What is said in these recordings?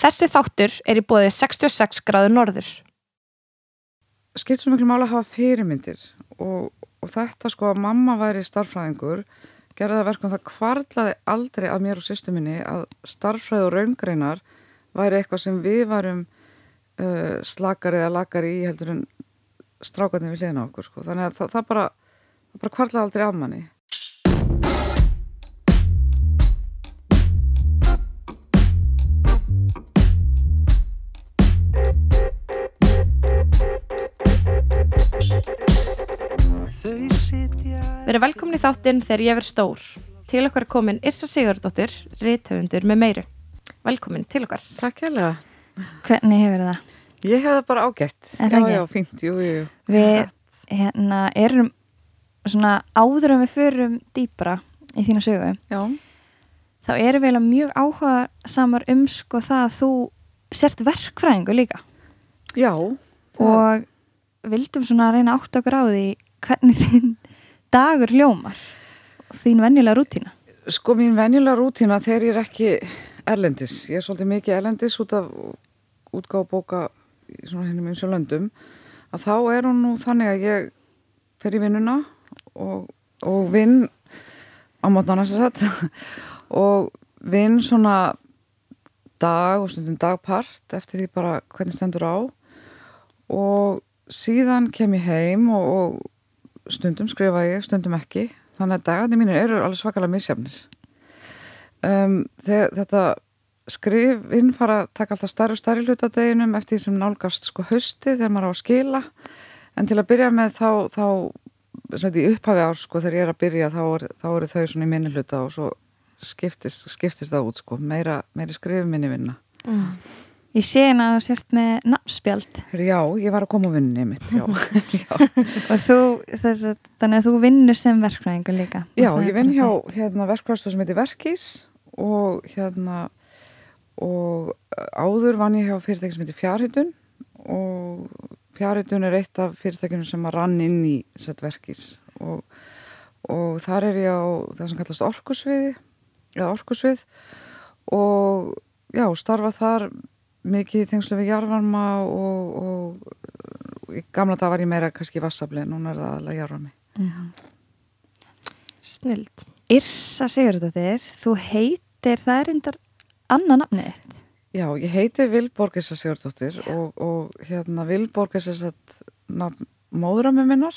Þessi þáttur er í bóðið 66 gráður norður. skipt svo miklu máli að hafa fyrirmyndir og, og þetta sko að mamma væri starffræðingur gerði það verkum það kvarlaði aldrei að mér og sýstu minni að starffræð og raungreinar væri eitthvað sem við varum uh, slakari eða lakari í heldur en strákarnir við hliðina á okkur sko. þannig að það, það bara, bara kvarlaði aldrei af manni Verið velkomin í þáttinn þegar ég verð stór. Til okkar er komin Irsa Sigurdóttir, rithöfundur með meiru. Velkomin til okkar. Takk hérlega Hvernig hefur það? Ég hef það bara ágætt það Já, ekki? já, fínt, jú, jú, jú Við hérna, erum svona áður en við förum dýpra í þína sögu Já, þá erum við mjög áhuga samar um sko það að þú sért verkfræðingu líka já það- og vildum svona reyna átt okkur á því hvernig þín dagur hljómar þín venjulega rútína? Sko mín venjulega rútína þegar ég er ekki erlendis. Ég er svolítið mikið erlendis út af útgáð bóka í svona hennum eins og löndum. Að þá er hún nú þannig að ég fer í vinnuna og, og vinn á mótnana sér satt og vinn svona dag og stundum dagpart eftir því bara hvernig stendur á. Og síðan kem ég heim og, og stundum skrifa ég, stundum ekki. Þannig að dagarnir mínir eru alveg svakalega misjafnir. Um, þegar þetta skrifinn fara að taka alltaf stærri og stærri hluta á deginum eftir því sem nálgast sko hausti þegar maður á að skila. En til að byrja með þá, þá í upphafi ár sko þegar ég er að byrja þá, er, þá eru þau svona í minni hluta og svo skiptist, skiptist það út sko meira, meiri skrif minni vinna Ég sé hérna að þú sért með nafnspjald Já, ég var að koma á vinninni mitt já. já. og þú, þess að, þannig að þú vinnur sem verkfræðingu líka Já, ég vinn hjá hérna, verkvæðstof sem heitir Verkís og hérna og áður vann ég hjá fyrirtæki sem heitir Fjárhitun og Fjárhitun er eitt af fyrirtækinu sem að rann inn í sett Verkís og, og þar er ég á það sem kallast orkusviði eða orkusvið og já, starfa þar mikið í tengslu við jarvarma og, og í gamla dag var ég meira kannski vassafli, núna er það alveg jarvarmi Snild. Yrsa Sigurðardóttir, þú heitir, það er endar annað nafnið þitt. Já, ég heiti Vilborgisa Sigurdóttir og, og hérna Vilborgis er satt nafn móðrami minnar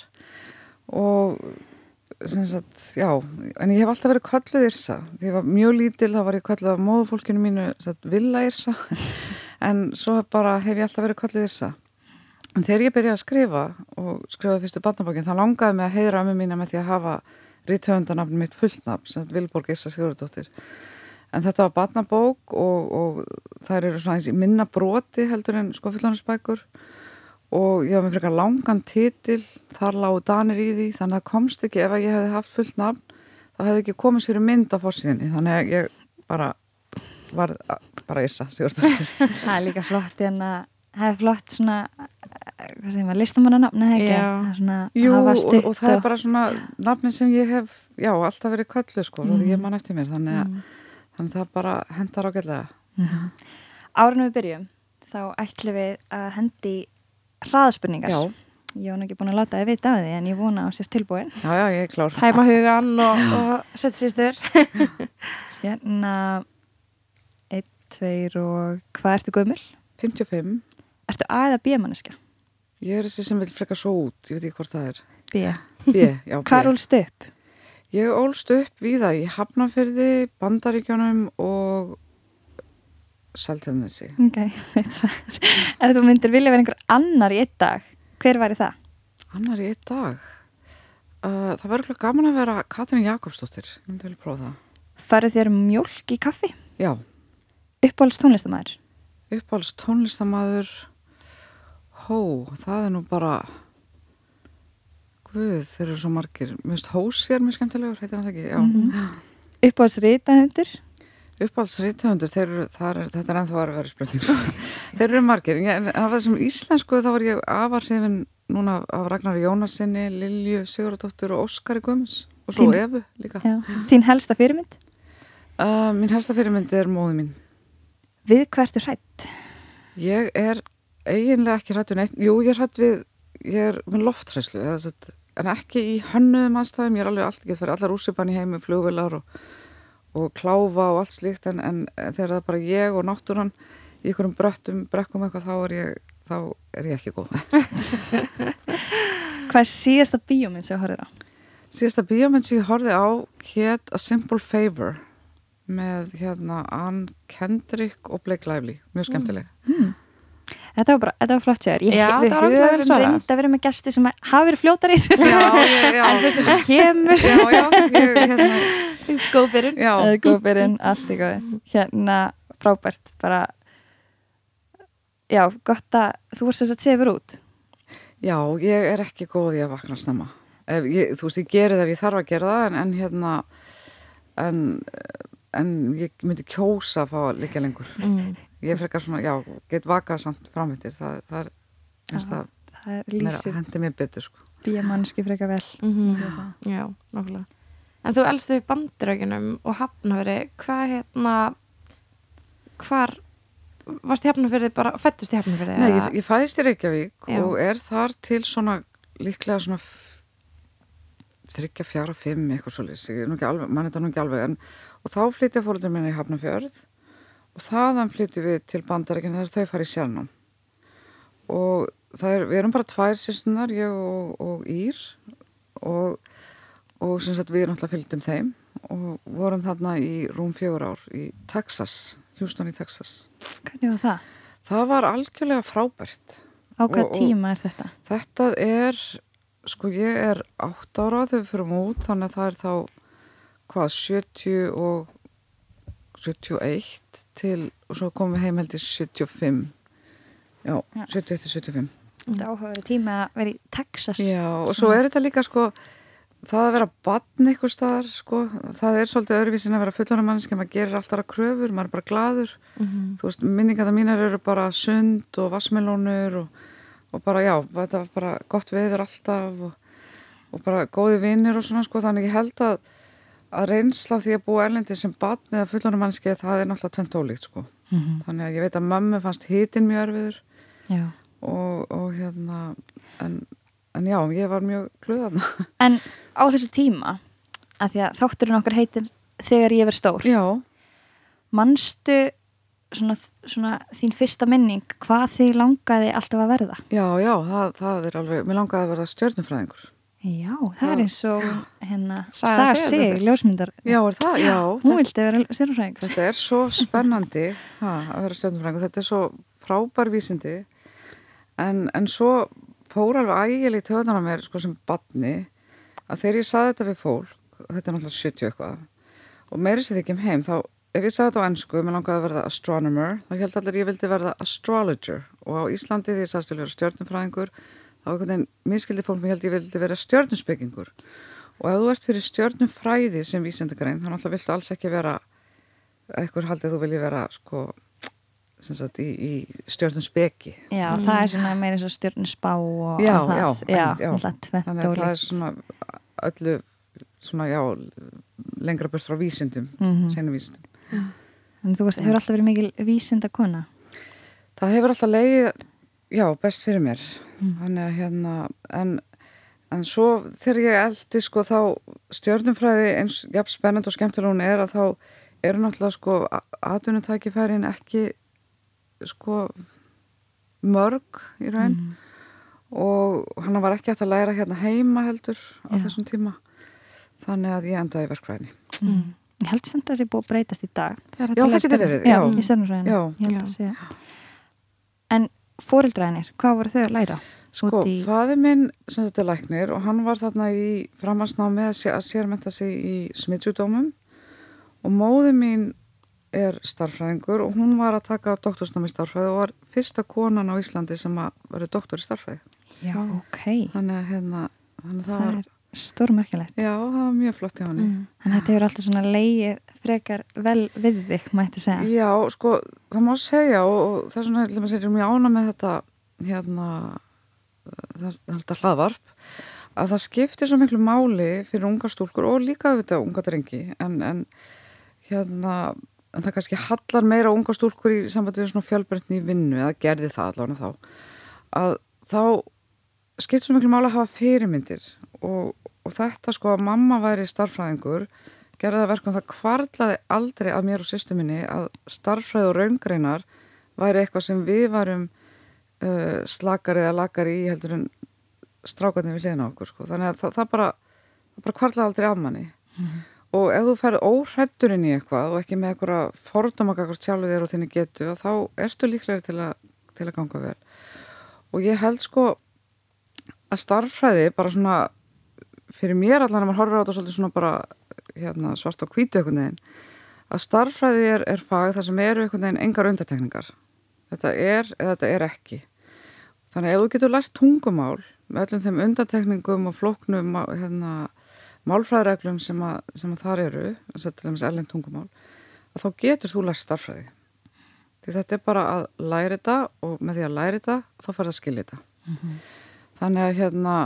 og sem sagt, já, en ég hef alltaf verið kölluð Yrsa. Þegar ég var mjög lítil þá var ég kölluð af móðufólkinu mínu satt, Villa Yrsa en svo bara hef ég alltaf verið kölluð Yrsa. En þegar ég byrjaði að skrifa og skrifaði fyrstu barnabókin þá langaði mig að heiðra ömmu mína með því að hafa rítöfundanafn mitt fullnafn, sem sagt Vilborgisa Sigurdóttir. En þetta var barnabók og, og þær eru svona eins í minna broti heldur en sko fullaninsbækur og ég var með frekar langan titil, þar lágu danir í því þannig að það komst ekki ef að ég hefði haft fullt nafn þá hefði ekki komið sér mynd á fórsíðinni þannig að ég bara var bara yrsa, Sigurdóttir. Það er líka flott en að það er flott svona, hvað segir maður, listamannanafni það ekki? Er svona Jú, og, og það er bara svona nafnin sem ég hef, já, alltaf verið köllu sko, mm. því ég man eftir mér þannig að, þannig að það bara hendar ágætlega. Árinu við byrjum, þá ætlum við að hendi hraðspurningar. Já, Ég var nú ekki búin að láta þið vita af því en ég vona á sérst tilbúin. já, já, ég er klár. Tæma hugan og, og sett sýstur. Hérna, tveir og hvað ertu gömul? 55. Ertu A eða B manneska? Ég er þessi sem vil freka svo út, ég veit ekki hvort það er. B. B, já. Hvað rúlst upp? Ég ólst upp við það í Hafnarfyrði, Bandaríkjónum og Seltjarnesi. Ok, veit svar. Ef þú myndir vilja vera einhver annar í einn dag, hver væri það? Annar í einn dag. Uh, það verður ekki gaman að vera Katrin Jakobsdóttir. Ég myndi vel prófa það. Farið þér mjólk í kaffi? Já, Uppáhalds tónlistamæður? uppáhalds tónlistamæður. Hó, það er nú bara... Guð, þeir eru svo margir. Finnst Hósi er mjög skemmtilegur, heitir hann það ekki? Já. Mhm. Uppáhalds rítahundur? Uppáhalds er, þetta er ennþá að vera spurning. þeir eru margir, en af þessum íslensku þá var ég afar hrifin núna af Ragnar Jónarsinni, Lilju Sigurðardóttur og Óskari Guðms og svo Þín- Efu líka. Já. Þín helsta fyrirmynd? Uh, mín helsta fyrirmyndi er móði mín. Við hvert er hrætt? Ég er eiginlega ekki hrættu neitt. Jú, ég er hrætt við, ég er með loftræslu, en ekki í hönnuðum aðstæðum. Ég er alveg allt, ég get fyrir allar úsipan í heimi, flugvilar og, og kláfa og allt slíkt, en, en þegar það er bara ég og náttúran í einhverjum bröttum, brekkum eitthvað, þá er ég, þá er ég ekki góð. Hvað er síðasta bíóminn sem þú horfir á? Síðasta bíómynd sem ég horfið á hétt A Simple Favor með hérna Ann Kendrick og Blake Lively, mjög skemmtileg. Þetta var bara, þetta var flott sér. Ég, höfum svarað. reynd að vera með gesti sem hafa verið fljótar í þessu. En fyrst þetta kemur. já, já, ég, hérna, Góð byrjun. já, Það er góð byrjun, allt í góði. Hérna, frábært, bara, já, gott að þú vorst þess að sefur út. já, ég er ekki góð í að vakna snemma. Ef, ég, þú veist, ég geri það ef ég þarf að gera það, en, en hérna, en, en ég myndi kjósa að fá að liggja lengur. Mm. Ég frekar svona, já, get vakað samt framvittir, það, það er, það, Það er meira, lýsið hendi mér betur, sko. bíamanniski frekar vel. Mhm. Mm. Já, nokkulega. En þú elstu í bandirauginum og hafnaveri, hvað hérna, hvar, varst í hafnaveri bara, fættust í hafnaveri? Nei, ég, ég fæðist í Reykjavík Já. og er þar til svona líklega svona þryggja, fjara, fimm, eitthvað svolítið, mann er þetta nú ekki alveg, en og þá flytja fóröldur minna í Hafnarfjörð og þaðan flytjum við til bandarækina þar þau fara í sérnám og er, við erum bara tvær sérstunar, ég og, og Ír og, og sem sagt við erum alltaf fylgdum þeim og vorum þarna í rúm fjögur ár í Texas, Houston í Texas. Hvernig var það? Það var algjörlega frábært. Á hvað Og- tíma er þetta? Þetta er, sko ég er átt ára þegar við fyrir út, þannig að það er þá, hvað, 70 og 71 til, og svo komum við heim held í 75. Já, Já. 71 til 75. Þetta áhugaverið tíma að vera í Texas. Já, og svo er þetta líka, sko, það að vera badn ykkur staðar, sko, það er svolítið öðruvísin að vera fullana mannski, maður gerir alltaf kröfur, maður er bara gladur. Mhm. Þú veist, minningar það mínar eru bara sund og vassmelónur og, og bara, já, þetta var bara gott veður alltaf og, og bara góði vinnir og svona, sko, þannig ég held að að reynsla því að búa erlendi sem batn eða fullorinn mannski, það er náttúrulega tvent ólíkt, sko. Mhm. Þannig að ég veit að mömmu fannst hitin mjög erfiður og, og hérna, en, en já, ég var mjög glöðan. En á þessu tíma, að því að þátturinn okkar heitir Þegar ég verð stór, já, manstu svona, svona þín fyrsta minning hvað þig langaði alltaf að verða? já, já, það, það er alveg, mér langaði að verða stjörnufræðingur. Já, það er eins og hérna Saga sig, ljósmyndar. Já, er það? Já, Hún vildi vera stjórnfræðingur. Þetta er svo spennandi. Ha, að vera stjórnfræðingur, þetta er svo frábær vísindi. En, en svo fór alveg ægileg töðan á mér sko sem badni að þegar ég saði þetta við fólk, þetta er náttúrulega 70 eitthvað og meiri sér ekki um heim þá ef ég saði þetta á ennsku, mér langaði að verða astronomer, þá held allir ég vildi verða astrologer. Og á Íslandi því ég sagðist þá var einhvern veginn miskildi fólk mér held ég vildi vera stjórnspekingur og ef þú ert fyrir stjórnufræði sem vísindagrein, þá náttúrulega viltu alls ekki vera eitthvað haldið að þú vilji vera sko sem sagt í, í stjórnum speki Já, það er svona meira eins og stjórnusbá og Já, það. já, já, já. þannig að það er svona öllu svona já lengra burt frá vísindum Mhm. hreinu vísindum En þú veist, hefur alltaf verið mikil vísinda kona. það hefur alltaf leiðið já, best fyrir mér Mm. þannig að hérna en, en svo þegar ég eldi sko þá stjórnumfræði eins jafn spennand og skemmtilega hún er að þá eru náttúrulega sko atvinnutækifærin ekki sko mörg í raun Mm. og hann var ekki hægt að læra hérna heima heldur á Já. þessum tíma þannig að ég endaði í verkfræðinni Mm. Ég held samt að það sé búið að breytast í dag. Já, að það getur verið, Já, já. í stjórnfræðinu. Já. Ég held að sé. En fóreldræðinir, hvað voru þau að læra? Sko, í- faði minn sem þetta er læknir og hann var þarna í framhansnámi að sé- að sérmenta sig í smittsjúdómum og móði mín er starffræðingur og hún var að taka doktorsnámi í starffræði og var fyrsta konan á Íslandi sem að verið doktor í starffræði. Já, ok. Þannig að hérna, þannig að það, Það var, er stórmerkilegt. já, það var mjög flott í hann. Mm. Þannig að þetta hefur alltaf svona leið frekar vel við þig, mætti segja. Já, sko, það má segja og, og það er svona, að segja, mjög ána með þetta, hérna, þetta hlaðvarp, að það skiptir svo miklu máli fyrir unga stúlkur og líka auðvitað unga drengi, en, en hérna, en það kannski hallar meira unga stúlkur í sambandi við svona fjölbreytni í vinnu eða gerði það allavega þá að þá skipt svo miklu mála að hafa fyrirmyndir og, og þetta sko að mamma væri starffræðingur gerði það verkum það kvarlaði aldrei að mér og sýstu minni að starffræð og raungreinar væri eitthvað sem við varum uh, slakar eða lakar í heldur en strákarnir við hliðina á okkur sko. þannig að það, það bara, bara kvarlaði aldrei af manni. Og ef þú ferð óhrættur inn í eitthvað og ekki með eitthvað fordómakakast sjálfu þér og þinni getu þá ertu líklega til, til að ganga vel. Og ég held sko að starffræði bara svona fyrir mér allan að maður horfður á þetta svolítið svona bara hérna, svart á kvítu einhvern veginn að starffræði er, er fag þar sem eru einhvern veginn engar undatekningar þetta er eða þetta er ekki þannig að ef þú getur lært tungumál með öllum þeim undatekningum og floknum hérna málfræðreglum sem, að, sem að þar eru, tungumál, að þá getur þú lært starffræði. Því þetta er bara að læra þetta og með því að læra þetta þá fer það að skilja þetta. Mm -hmm. Þannig að hérna,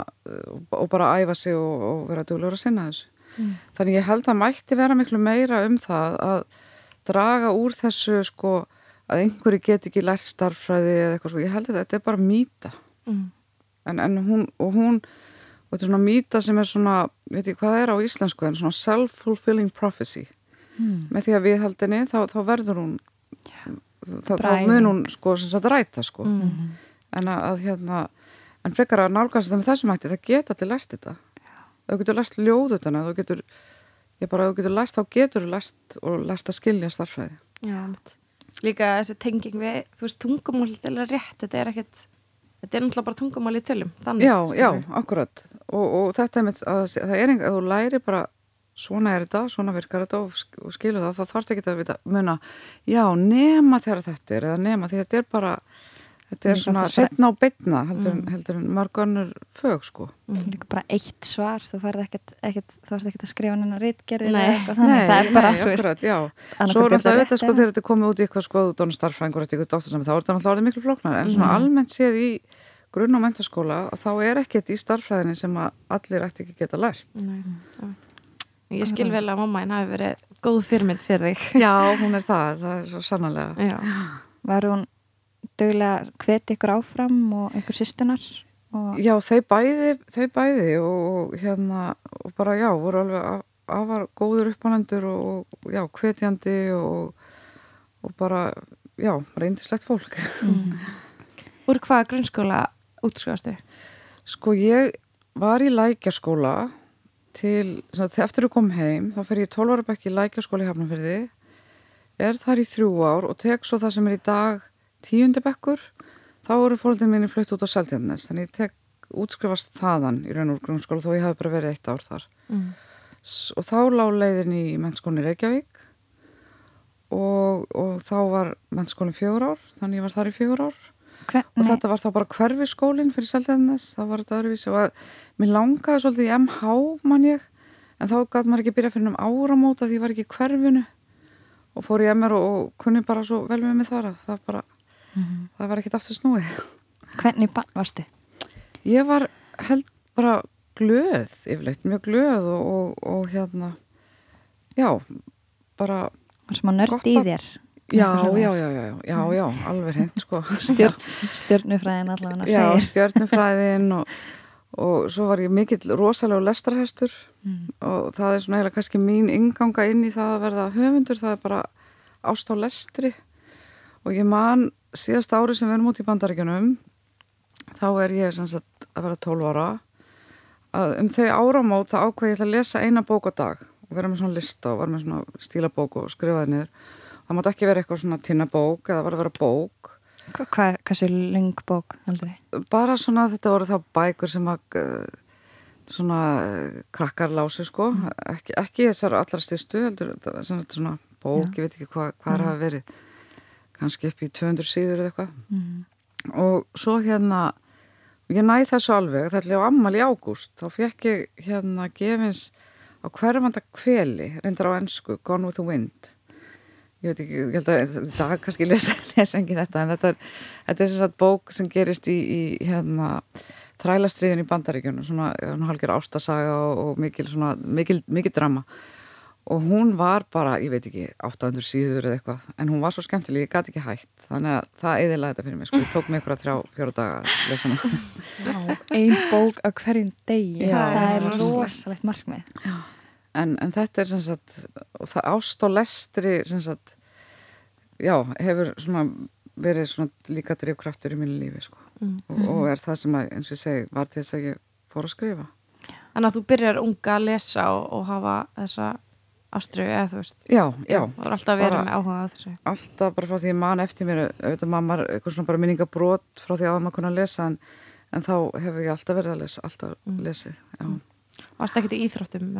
og bara æfa sig og, og vera duglegur að sinna þessu. Mm. Þannig ég held að mætti vera miklu meira um það að draga úr þessu sko að einhverju get ekki lært starffræði eða eitthvað sko. Ég held að þetta er bara mýta. Mm. En, en hún, og hún og þetta er svona mýta sem er svona veit ég hvað það er á íslensku en svona self-fulfilling prophecy mm. með því að viðhaldinni þá, þá verður hún þá, þá mun hún sko sem sagt ræta sko mm. en að, að hérna en frekar að nálgast þetta með þessum hætti það geta allir læst þetta. Þú getur læst ljóðutana þú getur, ég bara, þú getur læst þá getur þú læst og læst að skilja starfræði Já, líka þessi tenging við, þú veist, tungumól þetta er rétt, þetta er ekkert þetta er náttúrulega bara tungumál í tölum þannig, Já, já, akkurat. Og, og þetta er með að það er einhver að þú læri bara svona er þetta, svona virkar þetta og, og skilu það, þá þarf ekki að vita muna, já, nema þegar þetta er eða nema því þetta er bara þetta er svona hreitna á beitna heldur, mm. heldur en margönnur fög sko. Mm. bara eitt svar, þú færð ekkert, ekkert þú færð ekkert að skrifa hennar rítgerði nei, nei, það er bara, þú veist já. svo er alltaf þetta sko þegar þetta komið út í eitthvað sko, þú dónur starffrængur eitthvað dóttur þá er þetta alltaf orðið miklu flóknar, en svona mm. almennt séð í grunn- og mentaskóla þá er ekkert í starffræðinni sem allir ætti ekki geta lært. Nei, ég skil vel að mamma henn hafi verið góð fyrirmynd fyrir þig. Já, hún er það, það er svo sannarlega. Var hún dögulega hveti ykkur áfram og ykkur sýstunar og... Já, þau bæði, þau bæði og hérna og bara já, voru alveg afar góður uppánendur og já, hvetjandi og, og bara já, reyndislegt fólk mm. Úr hvaða grunnskóla útskjáðastu? Sko ég var í lækjaskóla til, þegar eftir að kom heim þá fer ég 12 ára bekk í lækjaskóla í Hafnarferði er þar í þrjú ár og tek svo það sem er í dag tíundabekkur þá eru fólkinn minni flutt út á Seltjarnes þannig ég tek útskrifast þaðan í raun og grunnskóla þó ég hafi bara verið eitt ár þar. Mm. og þá lág leiðin í mennskólinni Reykjavík og, og þá var mennskólinn fjögur ár þannig ég var þar í fjögur ár. Hver, og þetta var þá bara hverfiskólinn fyrir Seltjarnes þá var þetta öðruvísi og að, mér langaði svolítið í MH mann ég en þá gæti maður ekki byrja fyrir um áramóta því ég var ekki hverfinu og fór ég að mér og, og kunni bara svo vel með mig þar að það bara mm -hmm. það var ekkit aftur snúið Hvernig varstu? Ég var held bara glöð yfirleitt, mjög glöð og, og, og hérna já, bara Var sem að nördi í þér? Já, já, já, já, já, já, alveg hreint sko Stjörn, Stjörnufræðin allavega Já, stjörnufræðin og, og svo var ég mikill rosalega lestrahestur mm. og það er svona eiginlega kannski mín inganga inn í það að verða höfundur, það er bara ást á lestri og ég man síðast ári sem við erum út í bandaríkjunum þá er ég sagt, að vera 12 ára að um þau áramót þá ákveði ég að lesa eina bók á dag og vera með svona lista og vera með svona stílabók og skrifaði niður það mátt ekki vera eitthvað svona tinnabók eða var að vera bók Hvað er sér leng bók aldrei? Bara svona þetta voru þá bækur sem að svona krakkar lási sko mm. ekki, ekki þessar allra styrstu heldur, svona bók, Já. ég veit ekki hvað hva er að hafa verið kannski upp í 200 síður eða eitthvað. Mm. og svo hérna ég næði þessu alveg, þetta er á ammal í ágúst, þá fekk ég hérna gefins á hverjumanda kveli reyndar á ennsku, Gone with the Wind. Ég veit ekki, ég held að það kannski lesa, lesa ekki þetta en þetta er, þetta er þess að bók sem gerist í, í hérna þrælastriðin í bandaríkjunum svona, halgir ástasaga og, og mikil, svona, mikil, mikil drama og hún var bara, ég veit ekki 800 síður eða eitthvað en hún var svo skemmtileg, ég gæti ekki hægt þannig að það eðilaði þetta fyrir mig, sko, ég tók mig ykkur að þrjá, fjóra daga að lesa hana. Ein bók á hverjum degi. Já, það er rosalegt markmið. En, en þetta er sem sagt og það ást og lestri sem sagt já, hefur svona verið svona líka drifkraftur í mínu lífi sko. Mm. og, og er það sem að, eins og ég segi, var til þess að ég fór að skrifa. Þannig að þú byrjar unga að lesa og, og hafa þessa ástriðu eða þú veist já, já, er alltaf að bara- með áhuga á þessu alltaf bara frá því ég man eftir mér auðvitað mamma, eitthvað svona bara minningabrót frá því að maður kunna lesa en, en þá hefur ég alltaf verið að lesa, alltaf Mm. lesið já. Varst ekkert í íþróttum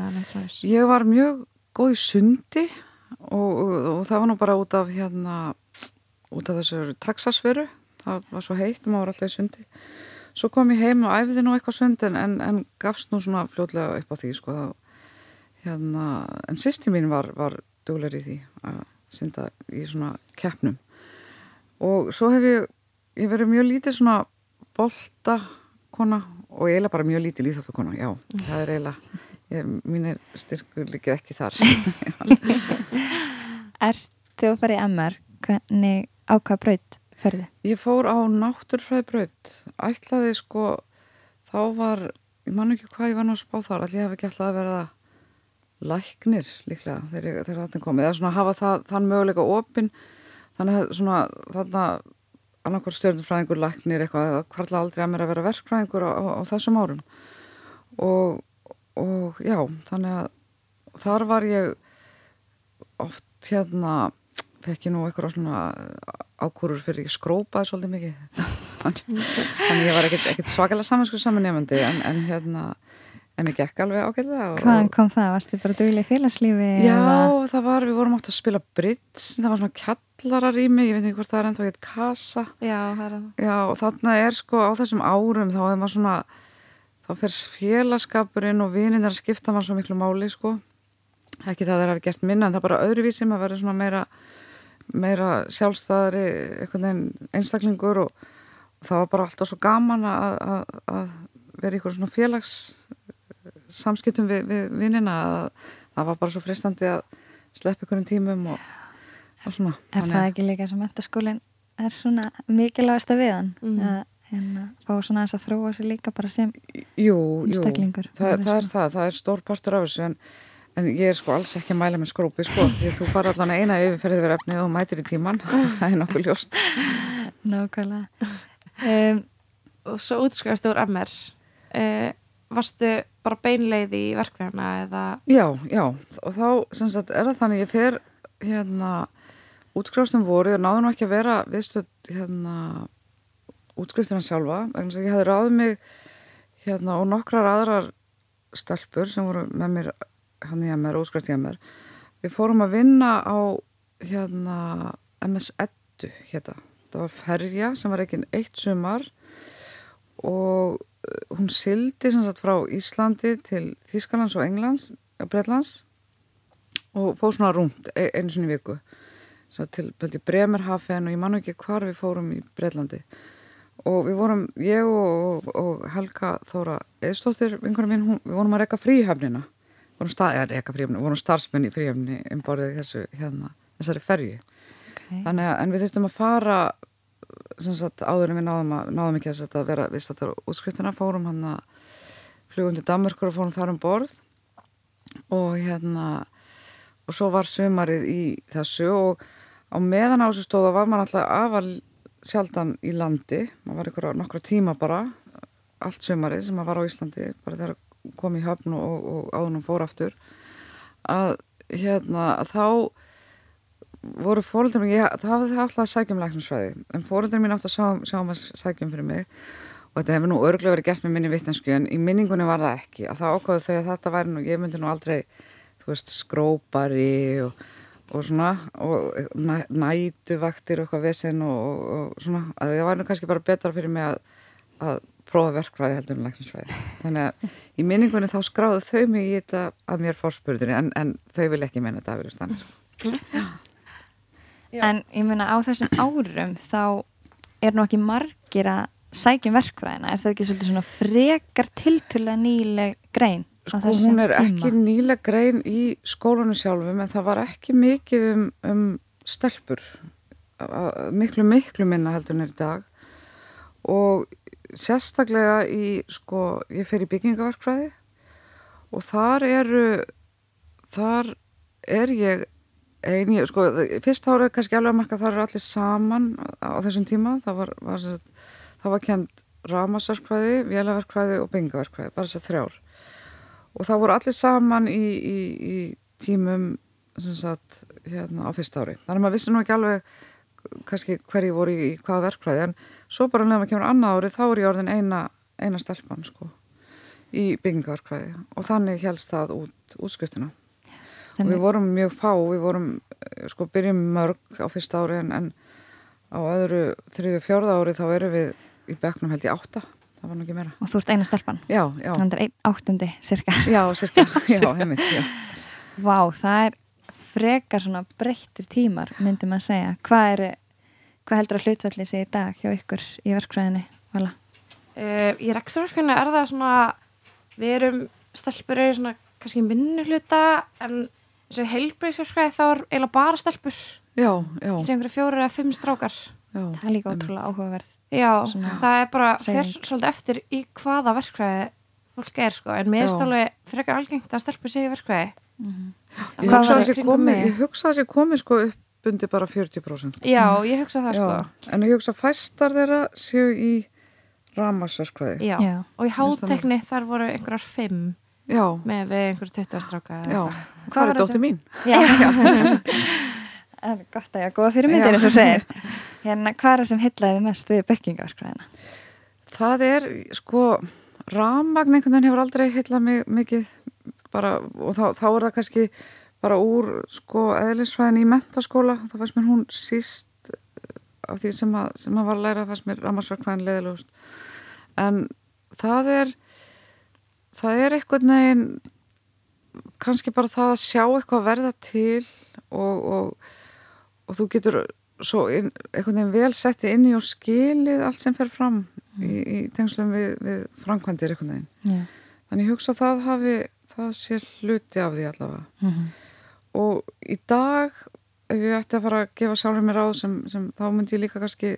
Ég var mjög góð í sundi og, og, og það var nú bara út af hérna, út af þessu Texasveru, það var svo heitt og maður var alltaf í sundi. Svo kom ég heim og æfði nú eitthvað sund en, en, en gafst nú svona fljótlega upp á því sko þá, hérna, en sýsti mín var, var duglegur í því að synda í svona keppnum. Og svo hef ég, ég verið mjög lítið svona bolta kona og eiginlega bara mjög lítið líþáttakona, já, það er eiginlega ég, mínir styrkur líkir ekki þar. Ertu að fara í MR hvernig ákvað braut ferði? ég fór á náttúrfræðbraut ætlaði sko þá var, ég man ekki hvað ég var nú að spá þar allir ég hef ekki ætlað að verða læknir líklega þegar, þegar þetta komið, eða svona hafa það, þann möguleika opinn. Þannig að svona þarna annarkor stjórnfræðingur læknir eitthvað, það kvarla aldrei að mér að vera verkfræðingur á, á, á þessum árum. Og, og já, þannig að þar var ég oft hérna fekk ég nú eitthvað svona ákúrur fyrir ég skrópaði svolítið mikið. Þannig ég var ekkert, svakalega samansku samanefandi en, en hérna en mér gekk alveg ágætlega og- Hvaðan kom það? Varstu bara duglega í félagslífi? Já, eða- það var, við vorum átt að spila Brits, það var svona kjallararými, ég veit ekki hvort það er ennþá gett kasa. Já, það er það Já, og þarna er sko á þessum árum þá er maður svona, þá fer félagskapurinn og vininn að skipta maður svo miklu máli sko. Ekki það að þeir hafi gert minna en það er bara öðruvísi, maður verður svona meira, meira sjálfstæðari einstaklingur og, og það var bara alltaf svo gaman að, að, að vera í eitthvað svona félags samskiptum við, við vinnina að það var bara svo fristandi að sleppa einhverjum tímum og, og svona. Er það ekki líka sem mentaskólinn er svona mikilvægast að við hann? Mm. Að hérna, fá svona eins að þróa sig líka bara sem Jú, jú, einstaklingur. það, það er það, það er stór partur af þessu en, en ég er sko alls ekki að mæla með skrópi sko, því að þú fara allan eina yfirferðið verið efnið og mætir í tíman það er nokkuð ljóst nákvæmlega. Um, Og svo útskrifast þú úr MR uh, Varstu bara beinleið í verkvæðina eða? Já, já, og þá sem sagt er það þannig ég fer hérna útskrifstum voru og náðu nú ekki að vera viðstödd hérna útskriftina sjálfa, vegna að ég hafði ráðið mig hérna og nokkrar aðrar stelpur sem voru með mér hann í MR, útskrifst í MR við fórum að vinna á hérna MS Eddu hérna, það. Var ferja sem var ekki eitt sumar og uh, hún sildi sem sagt frá Íslandi til Þískalands og Englands, Breitlands og fóð svona rúmt e einu sinni viku. Svo til Bremerhafen og ég man nú ekki hvar við fórum í Breitlandi og við vorum, ég og, og, Helga Þóra Eðstóttir, vinkunum mín, hún, við vorum að reyka fríhafnina vorum, stað, fríhafni, vorum starfsmenn í fríhafni um borðið þessu, hérna, þessari ferju. Okay. þannig að, en við þurftum að fara sagt, áður en við náðum, að, náðum ekki að, vera við stættar útskriftina fórum hann að flugum til Danmarkur og fórum þar um borð. Og hérna og svo var sömarið í þessu og á meðan á þessu stóða var maður alltaf afal sjaldan í landi. Maður var nokkra tíma bara allt sömarið sem maður var á Íslandi bara þegar kom í höfn og, og, áðunum fór aftur. Að hérna þá voru fóröldar mín, ég, það hafði alltaf að sækja um læknarsfræði, en fóröldar mín átt að sjá, um að sækja um fyrir mig. Og þetta hefur nú örglega verið gert með minni vittnensku en í minningunni var það ekki, að það ákváðu að þetta væri nú, ég myndi nú aldrei þú veist, skrópari og, og svona, og næ, nætuvaktir og eitthvað vesen og, og, svona, að það væri nú kannski bara betra fyrir mig að, að prófa verkfræði heldur en læknarsfræði, þannig að í minningunni þá skráðu þau mig í þetta að mér fórspurðinni, en, en þau vil ekki meina þetta að vera þannig. Já. En ég meina á þessum árum þá er nú ekki margir að sækja um verkfræðina. Er það ekki svolítið svona frekar tiltölulega nýleg grein? Sko hún er tíma? ekki nýleg grein í skólanu sjálfum en það var ekki mikið um, um stelpur miklu miklu minna heldur er í dag og sérstaklega í sko, ég fer í byggingaverkfræði og þar eru þar er ég ein, ég, sko, fyrst ára kannski alveg að marka þar eru allir saman á þessum tíma, það var, var, það var kent ramasverkfræði, vélaverkfræði og byggingaverkfræði, bara þess að þrjár. Og það voru allir saman í, í, í tímum sagt, hérna á fyrsta ári. Þannig að maður vissi nú ekki alveg kannski hverju voru í, hvaða verkfræði en svo bara nefnum að kemur annað ári þá er ég orðin eina, eina stelpan sko í byggingaverkfræði og þannig helst það út útskriftina og við vorum mjög fá, við vorum eh, sko byrjum mörg á fyrsta ári en, en á öðru þriðu fjórða ári þá erum við í bekknum held ég átta, það var nú ekki meira. Og þú ert eina stelpan? Já, já, þannig er einn áttundi cirka já, cirka, já, heimitt, já. Vá, það er frekar svona breyttir tímar myndi maður segja. Hvað, er, hvað heldur að hlutvalli sé í dag hjá ykkur í verkfræðinni Vala? Uh, í rekstrarverkefni er það svona við erum stelpur eru svona kannski minni hluta en eins og heilbreyðsverkefni þá er eiginlega bara stelpur. Já, já, sem einhverju fjórir eða fimm strákar. Já Það er líka ótrúlega áhugaverð. Já, Svona það er bara fer hreyfing. svolítið eftir í hvaða verkefni fólk er sko, en er alveg frekar algengt að stelpur sé í verkefni Ég Hvað hugsa að í sé komið, mig? ég hugsa að sé komið sko upp undir bara 40% já, ég hugsa það sko. en ég hugsa að fæstar þeirra séu í ramasverkvæði og í það hátekni þar voru einhverjar fimm Já, með einhverju 20 stráka eða já, eitthvað. það var er þessi- mín Já, það er gott að ég hafa góða fyrirmyndir Já. eins og segir Hérna, hvað er það sem heitlaði mest við byggingaverkfræðina? Það er, sko, rammagn einhvern veginn hefur aldrei heillað mig mikið bara, og þá, þá er það kannski bara úr, sko, eðlisfræðin í mentaskóla, þá fannst mér hún síst eh, af því sem að, sem að var að læra, fannst mér rammarsverkfræðin leðilegust. En það er, það er einhvern veginn, kannski bara það að sjá eitthvað verða til og, og, og þú getur svo einhvern veginn vel setti inn í og skilið allt sem fer fram í, í tengslum við, við framkvæmdir einhvern veginn. Já. Þannig hugsa að það hafi, það sé hluti af því allavega. Mhm. Og í dag, ef ég ætti að fara að gefa sjálfur mér ráð sem, sem þá myndi ég líka kannski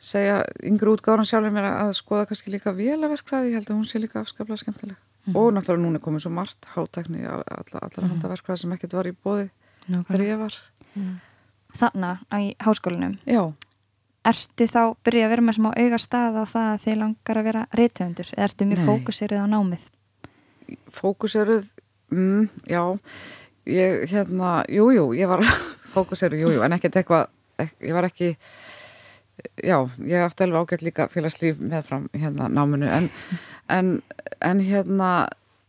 segja yngri útgáðan sjálfur mér að skoða kannski líka vélaverkfræði, ég held að hún sé líka afskaplega skemmtileg. Og náttúrulega núna er komið svo margt hátækni, alla, allar handa verkfræði sem ekkert var í bóði þegar ég var. Þarna í háskólanum Já, Ertu þá byrjuð að vera með smá auga stað á það að þið langar að vera reytöfundur eða ertu mjög Nei. fókusirið á námið? fókuseruð, mm, já, ég hérna, jújú, jú, ég var fókuseruð, jújú, en ekkert eitthvað, ég var ekki, já, ég aftur alveg ágætt líka félagslíf meðfram hérna náminu, en, en, en hérna,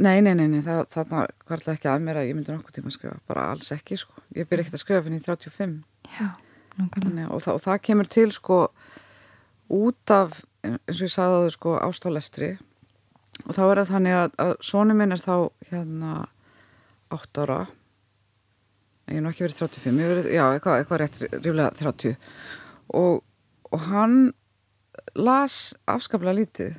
nei, nei, nei, nei það, þarna hvarlega ekki að mér að ég myndi nokkuð tíma að skrifa, bara alls ekki, sko, ég byrja ekkert að skrifa fyrir 35, Já. Þannig, og, það, og það kemur til, sko, út af, eins og ég sagði á þau, sko, ástálestri, og þá er það þannig að, að sonu minn er þá hérna 8 ára. Ég er nú ekki verið 35 ég verið, já, eitthvað, eitthvað rétt ríflega 30 og, og hann las afskaplega lítið.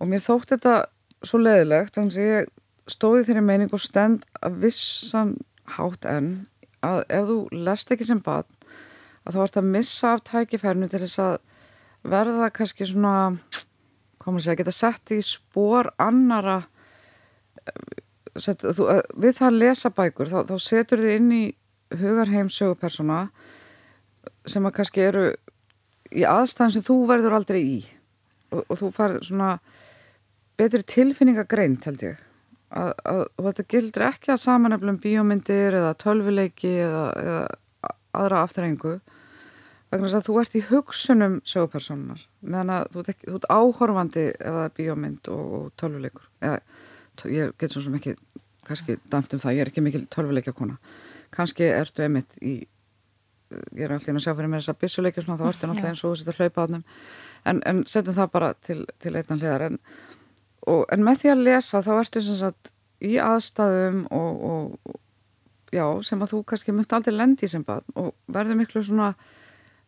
Og mér þótt þetta svo leðilegt þannig að ég stóði þeirri meining og stend að vissan hátt enn að ef þú lest ekki sem barn að þá ert að missa af tækifærnu til þess að verða kannski svona komur að segja, geta sett í spór annara eh, sett, þú, eh, við það að lesa bækur þá, þá setur þið inn í hugarheim sögupersona sem að kannski eru í aðstæðan sem þú verður aldrei í. Og, og þú fær svona betri tilfinningagreint held ég. Að, að, og þetta gildur ekki að samaneflum bíómyndir eða tölvuleiki eða, eða aðra afturrengu vegna þess að þú ert í hugsunum sögupersonar meðan að þú ert, ekki, þú ert áhorfandi er bíómynd og, og tölvuleikur. Eða ég get svo ekki kannski dæmt um það, ég er ekki mikil tölvuleikja kona kannski ertu emitt í ég er alltaf inn að sjá fyrir mér þess að byssuleikja svona þá ertu náttúrulega eins og þú setja hlaupa átnum en, en setjum það bara til, til einnan hliðar. En, og, en með því að lesa þá ertu sem sagt í aðstæðum og, og já, sem að þú kannski myndi aldrei lendi sem barn og verður miklu svona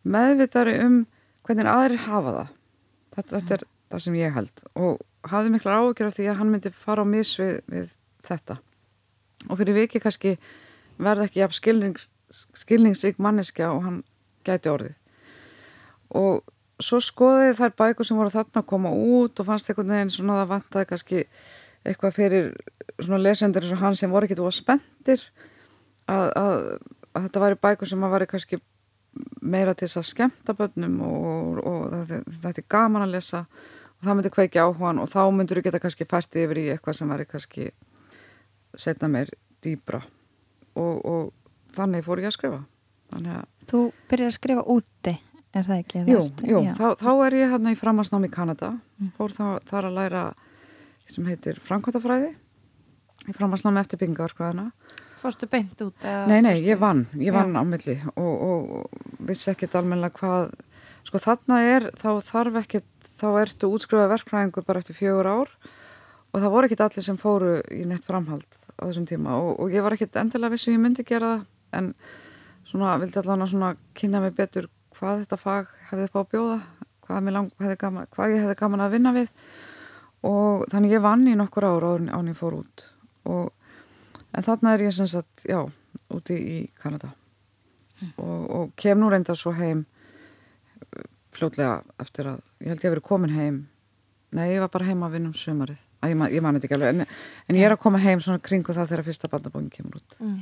meðvitari um hvernig aðrir hafa það. Þetta, þetta er það sem ég held. Og, hafði miklar ágjör af því að hann myndi fara á mis við, við þetta. Og fyrir viki kannski verða ekki jafn skilnings, skilningsrík manneskja og hann gæti orðið. Og svo skoðið þær bækur sem voru þarna að koma út og fannst einhvern veginn svona að það vantaði kannski eitthvað fyrir svona lesendur eins og hann sem voru ekkit og spendir að, að, að þetta væri bækur sem að væri kannski meira til þess að skemta börnum og, og þetta er gaman að lesa og það myndi kveiki áhugan og þá myndur þú geta kannski fært yfir í eitthvað sem væri kannski setna meir dýbra og, og þannig fór ég að skrifa að... Þú byrjar að skrifa úti er það ekki? Jú, jú þá, þá er ég hérna í framhansnám í Kanada mm. fór þá, þar að læra sem heitir Frankvátafræði í framhansnámi eftir byggingavarkvæðina Fórstu beint út? Nei, nei, ég vann, ég vann á milli og, og vissi ekkit almenna hvað sko þarna er, þá þarf ekkit þá ertu útskrifaði verkfræðingu bara eftir fjögur ár og það voru ekkit allir sem fóru í neitt framhald á þessum tíma og, og ég var ekkit endilega vissi ég myndi gera það en svona vildi allavega svona kynna mig betur hvað þetta fag hefði upp á að bjóða hvað, lang, gaman, hvað ég hefði gaman að vinna við. Og þannig ég vann í nokkur ára án ég fór út. Og, en þarna er ég sem sagt, já, úti í Kanada. Mm. og, og kem nú reynda svo heim fljótlega eftir að ég held ég að vera komin heim. Nei, ég var bara heim að vinna um sumarið. Að ég, man, ég mani þetta ekki alveg en, en ég er að koma heim svona kringu það þegar fyrsta bandabókin kemur út. Mm.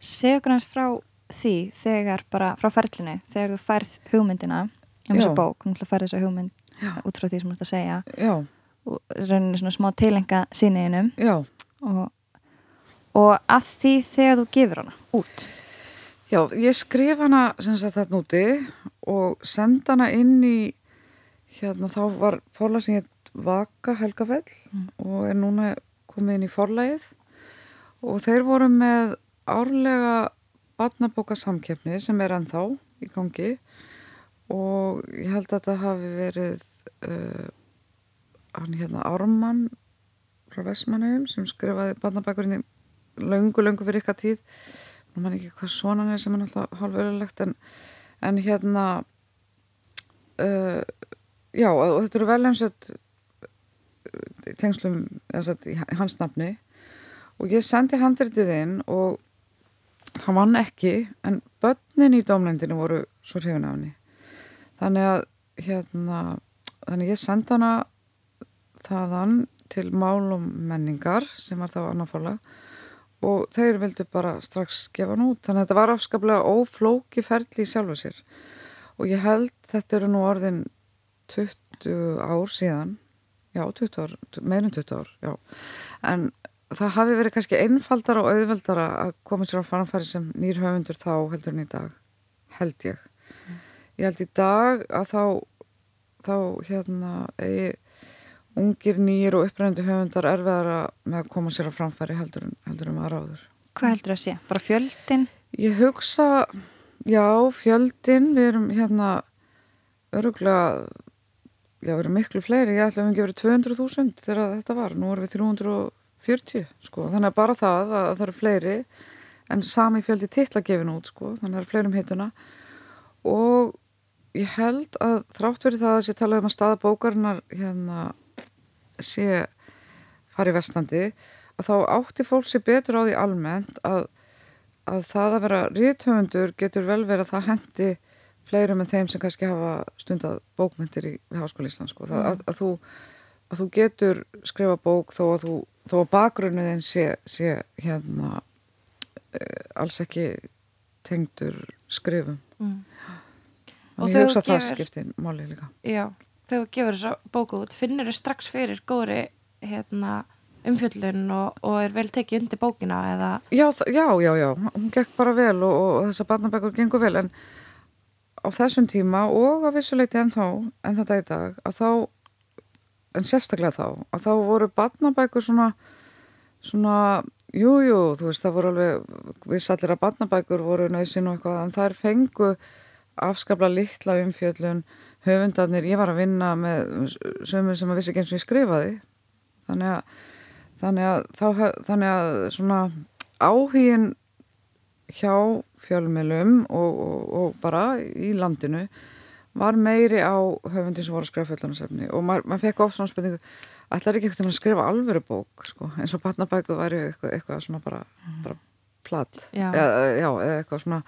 Segur hans frá því þegar bara frá ferlinu þegar þú færð hugmyndina um þessu bók, þú færð þessu hugmynd Já. út frá því sem þú ert að segja. Já. og rauninni svona smá tilenga síniðinum og, og að því þegar þú gefur hana út. Já, ég skrif hana sem sagt þetta núti og senda hana inn í hérna þá var forlæsingið Vaka Helgafell mm. og er núna komið inn í forlægið og þeir voru með árlega barnabókasamkjöfni sem er ennþá í gangi og ég held að það hafi verið uh, hann hérna Ármann frá Vestmannum sem skrifaði barnabækurinn í laungu, laungu fyrir ykkar tíð. Og mann ekki hvað svona er sem er alltaf halv öllulegt en, en hérna uh, já og þetta eru vel eins og tengslum hans nafni. Og ég sendi handritið inn og hann vann ekki en börnin í domlendinu voru svo hrifin af henni. Þannig að hérna þannig ég sendi hana þaðan til málum menningar sem var þá annar forlag og þeir vildu bara strax gefa hann út. Þannig að þetta var afskaplega óflóki ferli í sjálfu sér. Og ég held þetta eru nú orðin 20 ár síðan. Já 20 ár, meirin 20 ár já. en það hafi verið kannski einfaldara og auðveldara að koma sér á fannfæri sem nýr höfundur þá heldur en í dag held ég mm. ég held í dag að þá þá hérna eigi ungir nýjir og upprænandi höfundar erfiðara með að koma sér á framfæri heldur, heldur um aðráður Hvað heldur það að sé? Bara fjöldin? Ég hugsa, já fjöldin, við erum hérna öruglega já, við erum miklu fleiri, ég ætla að við ekki verið 200.000 þegar þetta var, nú erum við 300 40 sko, þannig að bara það að það eru fleiri en sami fjöldi tillagefin út sko, þannig að það eru fleirum hittuna og ég held að þrátt verið það að sé talað um að staða bókarinnar hérna sé farið vestandi að þá átti fólk sé betur á því almennt að, að það að vera ríðtöfundur getur vel verið að það hendi fleirum en þeim sem kannski hafa stundað bókmyndir í Háskóli Íslands sko. mm. að, að, þú, að þú getur skrifa bók þó að þú þó að bakgrunniðin sé, sé hérna uh, alls ekki tengdur skrifum. Mm. og ég hugsa að það skiptir máli líka. Já, þegar þú gefur þessa bóku út finnir þau strax fyrir góðri hérna, umfjöldun og, og er vel tekið undir bókina eða? Já, já, já, já, hún gekk bara vel og, og þessa barnabækur gengur vel en á þessum tíma og á vissuleiti en þá, en þetta í dag að þá en sérstaklega þá, að þá voru badnabækur svona, svona, jújú, jú, þú veist, það voru alveg, við sallir að badnabækur voru nöðsinn og eitthvað, en er fengu afskapla litla umfjöllun, höfundarnir, ég var að vinna með sömur sem að vissi ekki eins og ég skrifaði, þannig að, þannig að, þá, þannig að svona áhugin hjá fjölmjölum og, og, og bara í landinu var meiri á höfundi sem voru að skrifa fullanarsefni og maður, maður fekk oft svona spurningu ætlar ekki eitthvað að skrifa alvöru bók sko, eins og barnabæku væri eitthvað, eitthvað svona bara, bara platt. Já. eða, já, eða eitthvað svona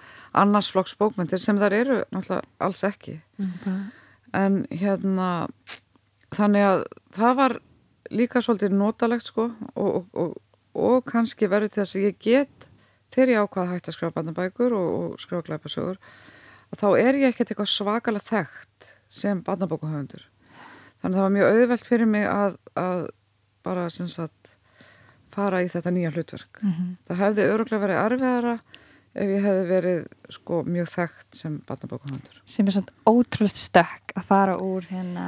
annars flokks bókmyndir sem þar eru náttúrulega alls ekki. En hérna þannig að það var líka svolítið notalegt sko og, og, og, og kannski verður til þess að ég get þegar ég ákvað hægt að skrifa barnabækur og, og skrifa glæpasögur að þá er ég ekkert eitthvað svakalega þekkt sem barnabókuhöfundur þannig að það var mjög auðvelt fyrir mig að, að bara sem sagt fara í þetta nýja hlutverk. Það hefði öruglega verið erfiðara ef ég hefði verið sko mjög þekkt sem barnabókuhöfundur sem er svona ótrúlegt stökk að fara úr hérna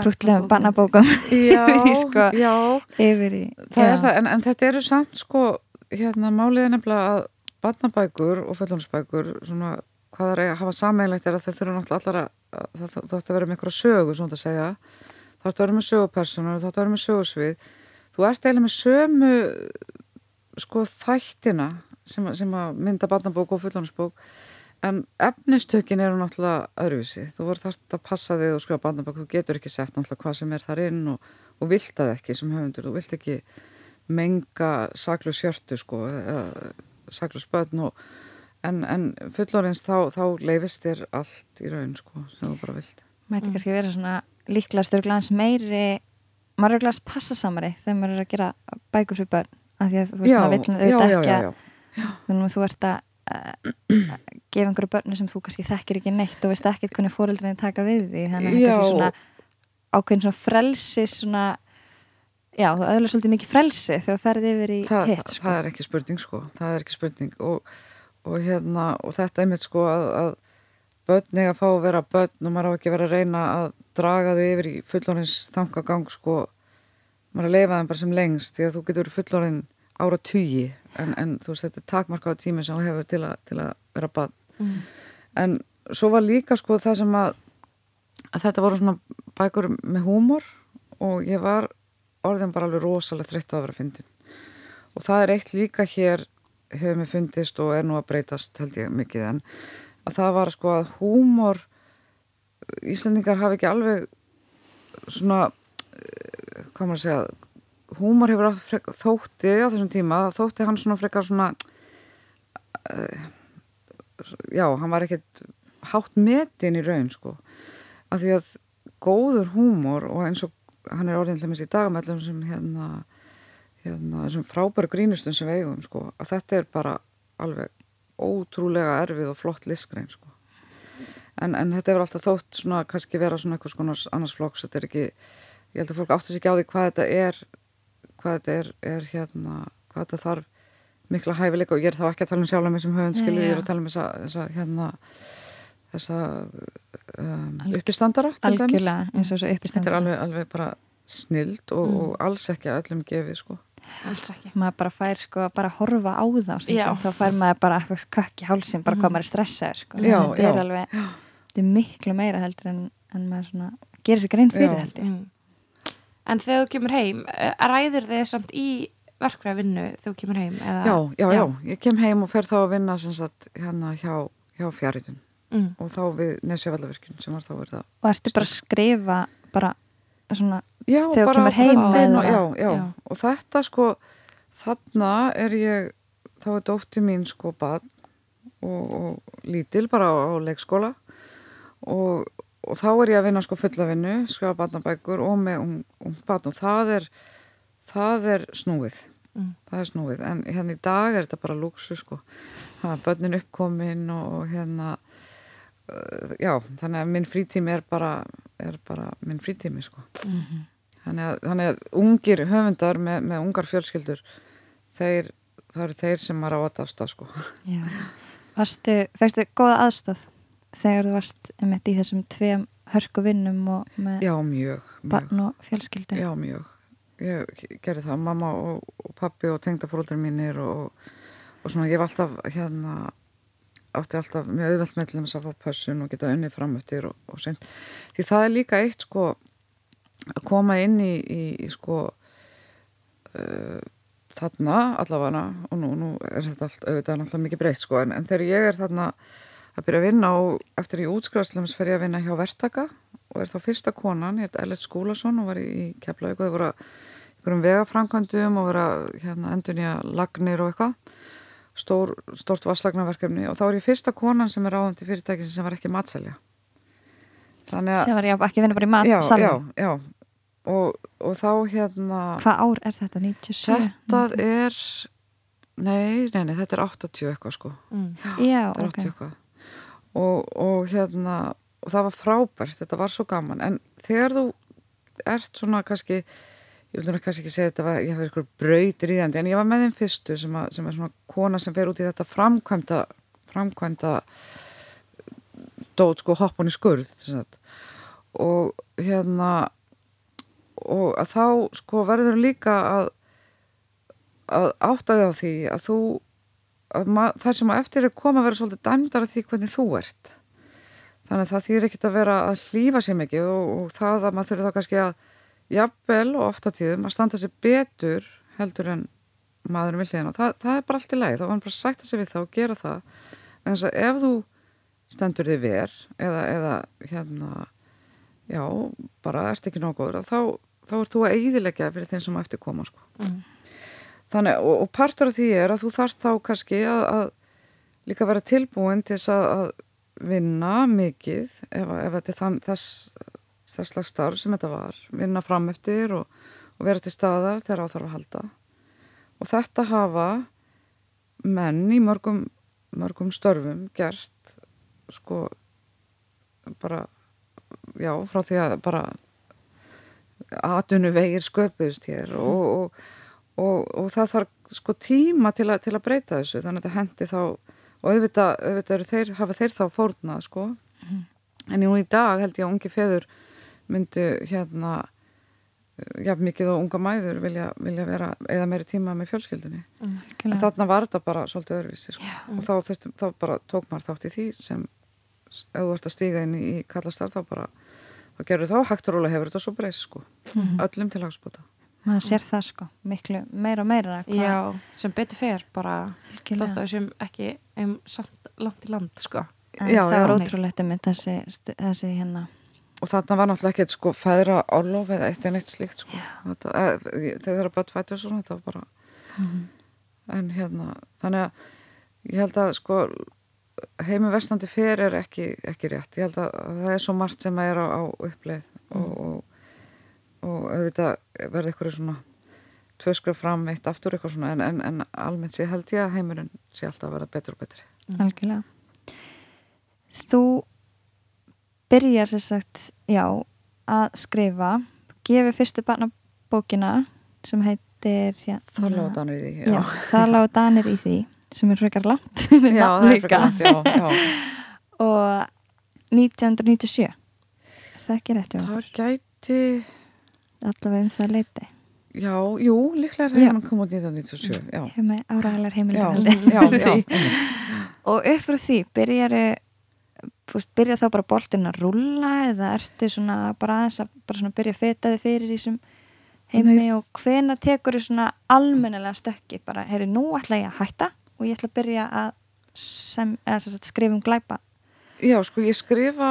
krútlegum barnabókum Já, Í sko- já, yfir í það já. er það, en, en þetta eru samt sko, hérna, málið er nefnilega að barnabækur og fullónsbækur svona, hvað það er að hafa sammeilegt er að það þurfa náttúrulega allar að, að það, það, það ætti að vera með einhverja sögu, svona að segja. Það ætti að vera með sögupersonur, það ætti að vera með sögusvið. Þú ert eiginlega með sömu sko þættina sem, sem að mynda barnabók og fullónsbók en efnistökin eru náttúrulega öðruvísi, þú voru þarft að passa þig og skrifa barnabók, þú getur ekki sett náttúrulega hvað sem er þar inn og, og vilt það ekki sem höfundur, þú vilt ekki menga saklu sjörtu sko, saklu spötn og en, en fullorins þá, þá leifist þér allt í raun sko, sem þú bara vilt. Mæti kannski vera svona líklega stjórglans meiri maður er glans passasamari þegar maður er að gera bækur fyrir börn af því að þú veist maður vill auðvitað ekki að þannig að þú ert að uh, gefa einhverju börnu sem þú kannski þekkir ekki neitt og veist ekkert hvernig fóreldrinni taka við því þannig að það er svona ákveðin svona frelsi svona já, þú öðlega svolítið mikið frelsi þegar þú ferði yfir í hitt sko. það er ekki spurning sko. Það er ekki spurning. Og, og, hérna, og þetta er mitt sko að, að börn að fá að vera börn og maður á ekki að vera að reyna að draga þau yfir í fullorins þangagang sko. Maður að leifa þeim bara sem lengst því að þú getur fullorinn ára tugi en, en þú veist þetta er takmarka á tími sem þú hefur til, a, til að vera börn Mm. en svo var líka sko það sem að, að þetta voru svona bækur með húmor og ég var orðin bara alveg rosalega þreytt á að vera fyndin. Og það er eitt líka hér hefur mér fundist og er nú að breytast held ég mikið en að það var sko að húmor Íslandingar hafi ekki alveg svona eh, hvað maður að segja húmor hefur átt frek, þótti á þessum tíma þótti hann svona frekar svona uh, já, hann var ekkert hátt metin í raun sko af því að góður húmor og eins og hann er orðin til í dag með allum sem hérna, hérna þessum frábæru grínustum sem við eigum sko að þetta er bara alveg ótrúlega erfið og flott listgrein sko. En, en þetta hefur alltaf þótt svona kannski vera svona eitthvað svona annars flokks. Þetta er ekki, ég held að fólk átti sig ekki á því hvað þetta er hvað þetta er, er hérna hvað þetta þarf mikla hæfileika. Og ég er þá ekki að tala um sjálf með sem höfund Nei, skilur, ég er að tala um þessa, þessa hérna þessa um, uppistandara algjörlega eins og svo þetta uppistand er alveg, alveg bara snild og, og alls ekki að öllum gefið sko maður bara fær sko að bara horfa á það þá fær maður bara eitthvað kökk í hálsin bara hvað maður er stressaður sko. Já, þetta er já. alveg þetta er miklu meira heldur en, en maður svona gerir sér grein fyrir Já. held ég mm. En þegar þú kemur heim eh, ræður þið samt í verkfræðvinnu þegar þú kemur heim eða? já, já, já, ég kem heim og fer þá að vinna sem sagt hérna hjá, hjá fjaritun Mm. og þá við Nesjavallavirkjun sem var þá verið að og ertu bara að skrifa bara svona já, Þegar þú kemur heim eða- já, já. Og þetta sko þarna er ég þá er dótti mín sko bad og, og lítil bara á, á leikskóla. Og, og þá er ég að vinna sko fulla vinnu skrifa badnabækur og með ung, ung badn og það er það er snúið. Mm. það er snúið, en hérna í dag er þetta bara lúksu sko, það er börnin uppkomin og, og hérna uh, já, þannig að minn frítími er bara, er bara minn frítími sko. Þannig að, þannig að ungir höfundar með, með ungar fjölskyldur þeir, það eru þeir sem maður á að dásta sko. Já. varstu, fegstu góða aðstóð þegar þú varst með í þessum tveim hörku vinnum og með já, mjög, mjög, barn og fjölskyldu? Já, mjög. Ég gerði það, mamma og, og pappi og tengdafóruldur mínir og, og svona ég var alltaf hérna átti alltaf mjög auðvelt með til þess að fá pössun og geta unnið fram eftir og, og seint. Því það er líka eitt sko að koma inn í, í, í sko uh, þarna allavega og nú, nú er þetta allt auðvitað náttúrulega mikið breytt sko en, en þegar ég er þarna að byrja að vinna og eftir ég útskrifast ég að vinna hjá Vertaka og er þá fyrsta konan, ég heit Ellert Skúlason og var í Keflavík og það voru einhverjum vegafrankvæmdum og vera hérna, endunja lagnir og eitthvað Stór, stórt vasslagnaverkefni og þá er ég fyrsta konan sem er áðandi fyrirtæki sem var ekki matselja sem var já, ekki vinna bara í matsalja já, já, já og, og þá hérna hvað ár er þetta? 97? Þetta er nei, nei, nei, þetta er 80 eitthvað sko mm. Já, þetta er 80 okay. eitthvað og, og hérna og það var frábært, þetta var svo gaman en þegar þú ert svona kannski ég vil nú kannski ekki segja þetta var, ég verið eitthvað það en ég var með þeim fyrstu sem, að, sem er svona kona sem fer út í þetta framkvæmda framkvæmda dót sko hoppun í skurð og hérna og þá sko verður líka að að áttaði á því að þú að þar sem að eftir er koma að vera svolítið dæmdara því hvernig þú ert. Þannig að það þýr ekkit að vera að hlýfa sér mikið og, og það að maður þurfi þá kannski að jafnvel og ofta tíðum að standa sér betur heldur en maðurum vil hérna það, það er bara allt í leið þá var hann bara að sér við það og gera það en þess að ef þú stendur þig ver eða, eða hérna já, bara ert ekki nokkuður þá þá ert þú að eidilegja fyrir þeim sem eftir koma sko. mm. þannig, og, og partur af því er að þú þarf þá kannski að, að líka vera tilbúin til þess að, að vinna mikið ef, ef þetta er þann, þess, þess slags starf sem þetta var vinna fram eftir og, og vera til staðar þegar á þarf að halda og þetta hafa menn í mörgum, mörgum störfum gert sko bara já, frá því að bara atvinnu vegir sköpust hér mm. og, og, og það þarf sko tíma til, a, til að breyta þessu þannig að þetta hendi þá og auðvitað, auðvitað þeir, hafa þeir þá fórnað sko mm. en í dag held ég að ungi feður myndu hérna já mikið og unga mæður vilja, vilja vera eða meiri tíma með fjölskyldunni. Mm, en þarna var þetta bara svolítið öðruvísi sko. yeah. og þá, þurftum, þá bara tók maður þátt í því sem ef þú ert að stíga inn í kallastar þá bara þá gerur þá hægt og róla hefur þetta svo breyst sko. Mm -hmm. öllum til hagspota maður sér það sko, miklu meira og meira já, sem betur fer bara þótt að þessum ekki um samt land í land sko. En já, það já, var ótrúlegt um þessi, þessi hérna og þarna var náttúrulega ekkert sko fæðra álof eða eitt en eitt slíkt sko þetta, e, þegar það að bæta fætja svona þetta var bara mm -hmm. en hérna, þannig að ég held að sko heimi vestandi fyrir er ekki, ekki rétt ég held að það er svo margt sem er á, á uppleið mm. og, og, og auðvitað verði ykkur svona tvöskur fram eitt aftur eitthvað svona en, en, en almennt sé held ég að heimurinn sé alltaf að vera betur og betri mm. Algjörlega Þú byrjar sér sagt já að skrifa. Gefi fyrstu barnabókina sem heitir hérna, Það lág danir í því já. Já, Það lág danir í því sem er frekar langt já, það er frekar langt, já, já. og 1997 er það ekki rétt? það gæti allavega um það leiti já, jú, líklega er það hérna komið út 1997 hefur með áræðilegar heimildi og upp frá því byrjar byrja þá bara boltin að rulla eða ertu svona bara aðeins að bara svona byrja að feta þig fyrir í þessum heimi Nei. og hvena tekur þið svona almennilega stökki bara, heyri, nú ætla ég að hætta og ég ætla að byrja að, sem, að skrifa um glæpa Já, sko, ég skrifa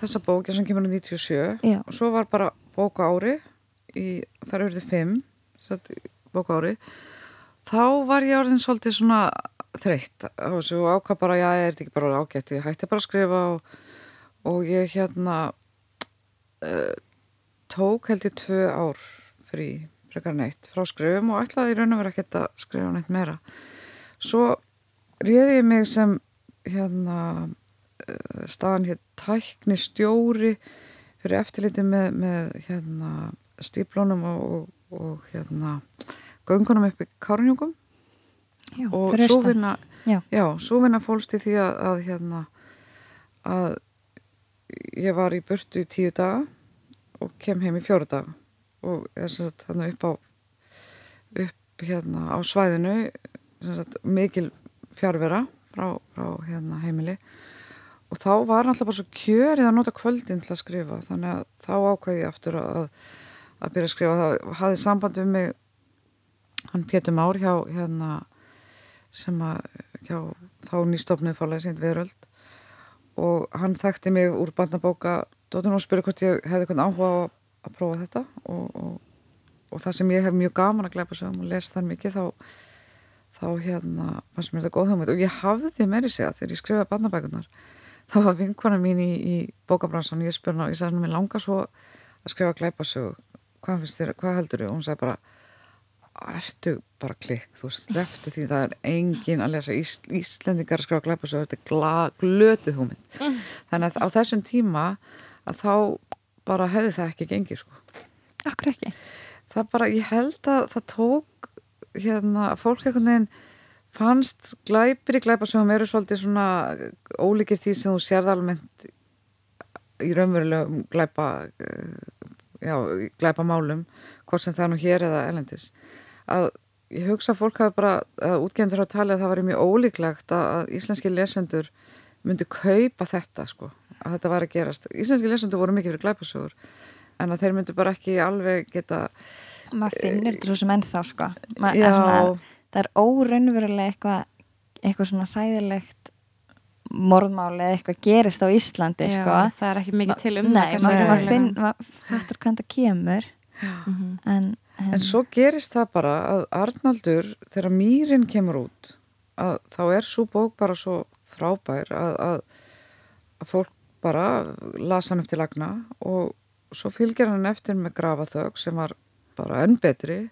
þessa bók sem kemur á 97 Já. og svo var bara bóka ári í, þar eru þið fimm bóka ári þá var ég orðin svolítið svona þreytt. Og ákvað bara, já, ég er ekki bara ágætt? Ég hætti bara að skrifa og, og ég hérna uh, tók held ég tvö ár frí frekar neitt frá skrifum og ætlaði í raun og vera ekkert að skrifa neitt meira. Svo réði ég mig sem hérna eh, staðan hér tækni stjóri fyrir eftirliti með, með hérna stíplónum og, og, og hérna göngunum upp í Kárnjungum já. já, svo vinna fólst í því að, að hérna að ég var í burtu í tíu daga og kem heim í fjóru daga. Og að þannig upp á upp hérna á svæðinu sagt, mikil fjárvera frá, frá hérna, heimili. Og þá var náttúrulega bara svo kjörið að nota kvöldin til að skrifa. Þannig að þá ákvæði ég aftur að, að byrja að skrifa. Það hafði samband um mig hann Pétur Már hjá hérna sem að hjá, þá nýstofnið fálega seint veröld og hann þekkti mig úr bandabóka dótun og spurði hvort ég hefði eitthvað áhuga á að prófa þetta. Og, og, og það sem ég hef mjög gaman að gleipa og lesa þar mikið þá, þá hérna fannst mér þetta góð hugmynd. Og ég hafði meiri segja þegar ég skrifaði bandabækunar þá var vinkona mín í, í bókabransan ég spurði hann og ég sagði hann mér langar svo að skrifa gleipa hvað, hvað heldur þú? og hún sagði bara ertu bara klikk, þú sleftu því það er engin að lesa Ís, Íslendingar skrifa glæpa svo þetta er glötuð húminn mm. þannig að á þessum tíma að þá bara hefði það ekki gengið sko Akkur ekki? Það bara, ég held að það tók hérna, fólk einhvern veginn fannst glæpir í glæpasögum eru svolítið svona ólíkir því sem þú sérð almennt í raunverulegum glæpa eh, já, glæpa málum hvort sem það nú hér eða elendis að ég hugsa að fólk hafi bara, að útgefndur á tali að það var mjög ólíklegt að íslenski lesendur myndi kaupa þetta sko, að þetta var að gerast. Íslenski lesendur voru mikið fyrir glæpasögur en að þeir myndi bara ekki alveg geta maður finnir þetta svo sem ennþá sko. Ma, er svona, það er óraunverulega eitthvað eitthvað svona hræðilegt morðmáli eða eitthvað gerist á Íslandi Já, sko. það er ekki mikið til um Nei, maður finn, maður fattur hvernig það kemur. En, en, en svo gerist það bara að Arnaldur þegar mýrin kemur út að þá er svo bók bara svo frábær að, að, að fólk bara lasa hann upp til lagna og svo fylgir hann eftir með grafaþög sem var bara enn betri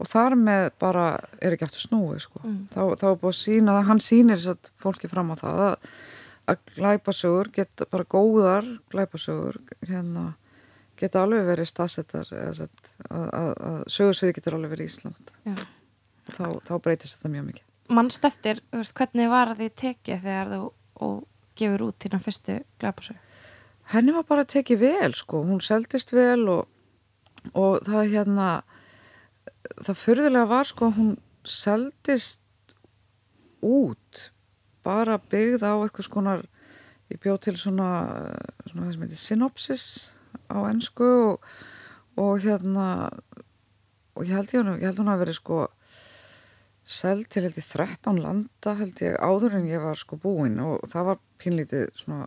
og þar með bara er ekki eftir snúi sko. mm. þá, þá er búin að sína að hann sínir þess að fólki fram á það að, að glæpasögur geta bara góðar glæpasögur hérna geta alveg verið stafsettar að, að, að sögursviði getur alveg verið Ísland. Þá, þá breytist þetta mjög mikið. Mannst eftir, veist, hvernig var því tekið þegar þú og gefur út þína fyrstu glæpasög? Henni var bara tekið vel sko, hún seldist vel og, og það hérna það förðulega var sko hún seldist út bara byggð á eitthvað skonar ég bjóð til svona, svona heitir synopsis á ennsku og, og hérna og ég held ég, ég held hún að veri sko seld til held ég 13 landa held ég áður en ég var sko búinn og það var pínlítið svona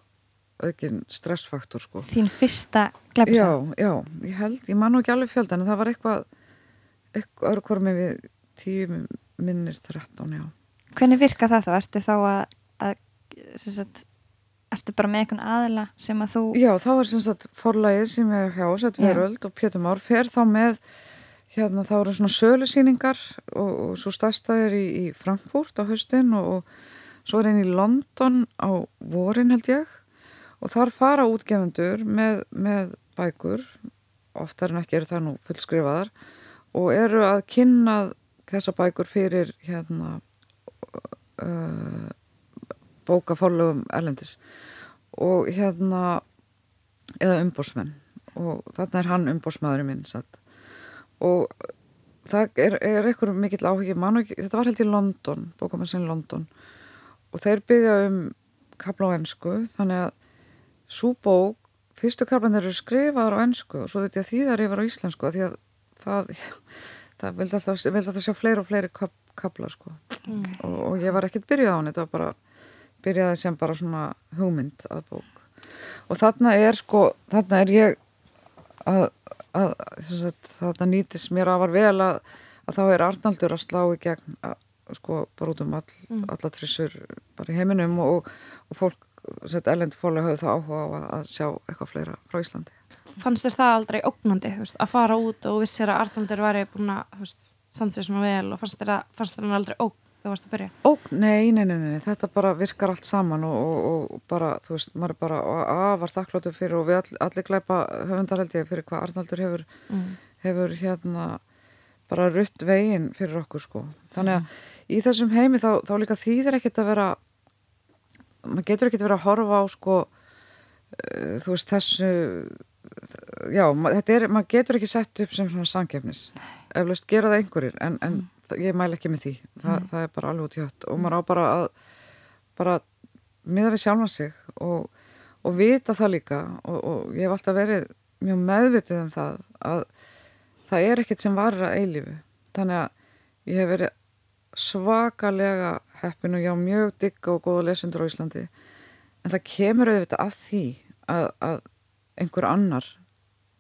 aukinn stressfaktor sko Þín fyrsta glepsa? Já, já, ég held, ég man nú ekki alveg fjöldan en það var eitthvað, eitthvað öru með við tíu minnir 13, já Hvernig virka það þá? Ertu þá að, að sagt, Ertu bara með einhvern aðila sem að þú... Já, þá er sem sagt forlægið sem er hjá Sett Veröld og Pétur Már fer þá með, hérna þá eru svona sölusýningar og, og svo stærstaðir í, í Frankfurt á höstin og, og svo er einn í London á vorin held ég. Og þar fara útgefundur með, með bækur, oftar en ekki eru það nú fullskrifaðar og eru að kynna þessa bækur fyrir hérna... Uh, bókaforlögum erlendis og hérna eða umbósmenn og þarna er hann umbósmaðurinn minn satt. og það er, er eitthvað mikill áhengi þetta var held í London bókamassinn London og þeir byggja um kapla á ennsku þannig að svo bók fyrstu kaplan þeir eru skrifaður á ennsku og svo þetta þýðar yfir á íslensku því að það, það vildi alltaf, alltaf sjá fleiri og fleiri kap, kapla sko. mm. og, og ég var ekkert byrjað á hann þetta var bara byrjaði sem bara svona hugmynd að bók og þarna er sko, þarna er ég að, að sagt, þarna nýtis mér að var vel að, að þá er Arnaldur að slá í gegn að, sko bara út um all, mm. alla trissur bara í heiminum og, og fólk, sett ellend fólk hafði það áhuga á að sjá eitthvað fleira frá Íslandi Fannst þér það aldrei ógnandi veist, að fara út og vissir að Arnaldur væri búin að standa sér svona vel og fannst þér, að, fannst þér aldrei ógn þú varst að byrja? Ó, nei, nei, nei, nei, þetta bara virkar allt saman og, og, og bara, þú veist, maður er bara afar þakkláttur fyrir og við all, allir glæpa höfundar held ég fyrir hvað Arnaldur hefur, mm. hefur hérna bara rutt veginn fyrir okkur sko. Þannig að mm. í þessum heimi þá, þá líka þýðir ekkert að vera, maður getur ekkert að vera að horfa á sko, uh, þú veist, þessu, já, þetta er, maður getur ekki sett upp sem svona sangefnis, eflaust gera það einhverjir en, en mm ég mæl ekki með því. Þa, mm. það er bara alveg út í hött. Og maður á bara að bara miða við sjálfa sig og, og vita það líka. Og, og ég hef alltaf verið mjög meðvituð um það að það er ekkert sem varir að eilífu. Þannig að ég hef verið svakalega heppin og já mjög digga og góða lesundur á Íslandi. En það kemur auðvitað að því að, að einhver annar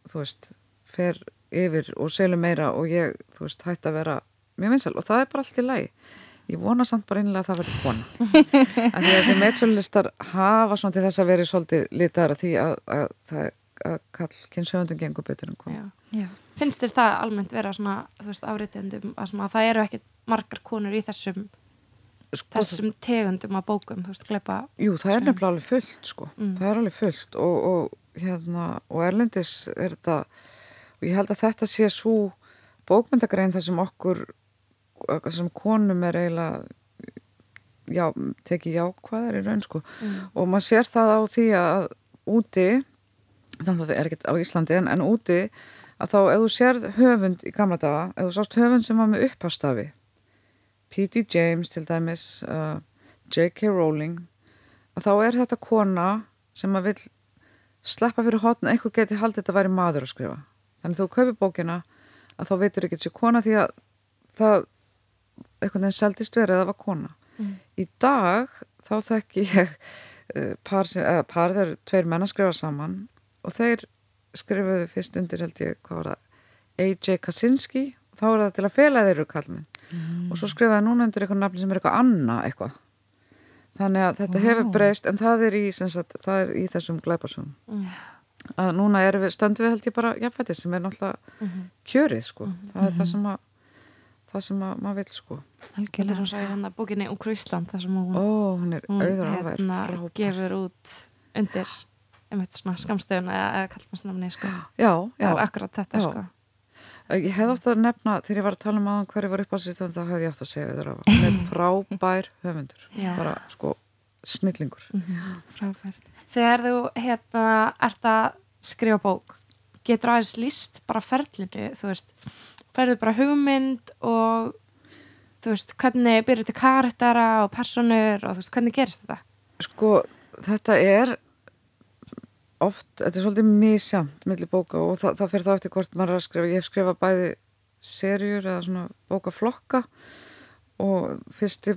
þú veist, fer yfir og selur meira og ég, þú veist, hætti að vera mjög vinsal og það er bara allt í lagi ég vona samt bara einlega að það verður kona en þessi meðsölulistar hafa svona til þess að veri svolítið litaðara því að, að, að, að kall kynnsöfundum gengur betur en kona. Finnst þér það almennt vera svona, áriðendum að svona, það eru ekkit margar konur í þessum, sko, þessum tegundum að bókum, þú veist, gleipa Jú, það er nefnilega alveg fullt sko. Mm. það er alveg fullt og, og, hérna, og erlendis er þetta og ég held að þetta sé svo bókmyndagrein þar sem okkur sem konum er eiginlega já, tekið jákvæðar í raun sko mm. og maður sér það á því að úti þannig að það er ekkert á Íslandi en, en úti að þá ef þú sérð höfund í gamla daga, ef þú sást höfund sem var með upphastafi P.D. James til dæmis uh, J.K. Rowling að þá er þetta kona sem að vil sleppa fyrir hotna einhver geti haldið þetta að væri maður að skrifa þannig þú kaupir bókina að þá veitur ekki þessi kona því að það einhvern veginn seldist verið að það var kona Mm. í dag þá þekki ég uh, par, eða par eru tveir menn að skrifa saman og þeir skrifuðu fyrst undir held ég hvað var það A.J. Kaczynski og þá er það til að fela þeir eru kallminn Mm. og svo skrifaði núna undir eitthvað nafni sem er eitthvað annað eitthvað þannig að þetta Vá. hefur breyst en það er í, sagt, það er í þessum glæpasum Mm. að núna við, stöndum við held ég bara jafnfætti sem er náttúrulega Mhm. kjörið sko, það er það Mhm. sem að það sem að maður vil sko Þetta er algjörlega hún sagði hérna bókinni Ungur Ísland þar sem hún, ó, hún er hún það hérna, gefur út undir skamstöðun eða, eða kallmannsnafni sko. það er akkurat þetta Já. sko. ég hef átt að nefna þegar ég var að tala um aðan hverju var upp á sér þá hefði ég átt að segja hún er frábær höfundur Já. bara sko snillingur Mhm, frábært. Þegar þú hérna ert að skrifa bók getur aðeins líst bara ferlinu þú veist, ferðu bara hugmynd og þú veist, hvernig byrjuð til karaktera og personur og þú veist, hvernig gerist þetta? sko þetta er oft, þetta er svolítið misjamt millir bóka og það, það fyrir þá eftir hvort maður er að skrifa, ég hef skrifað bæði serjur eða svona bókaflokka og fyrsti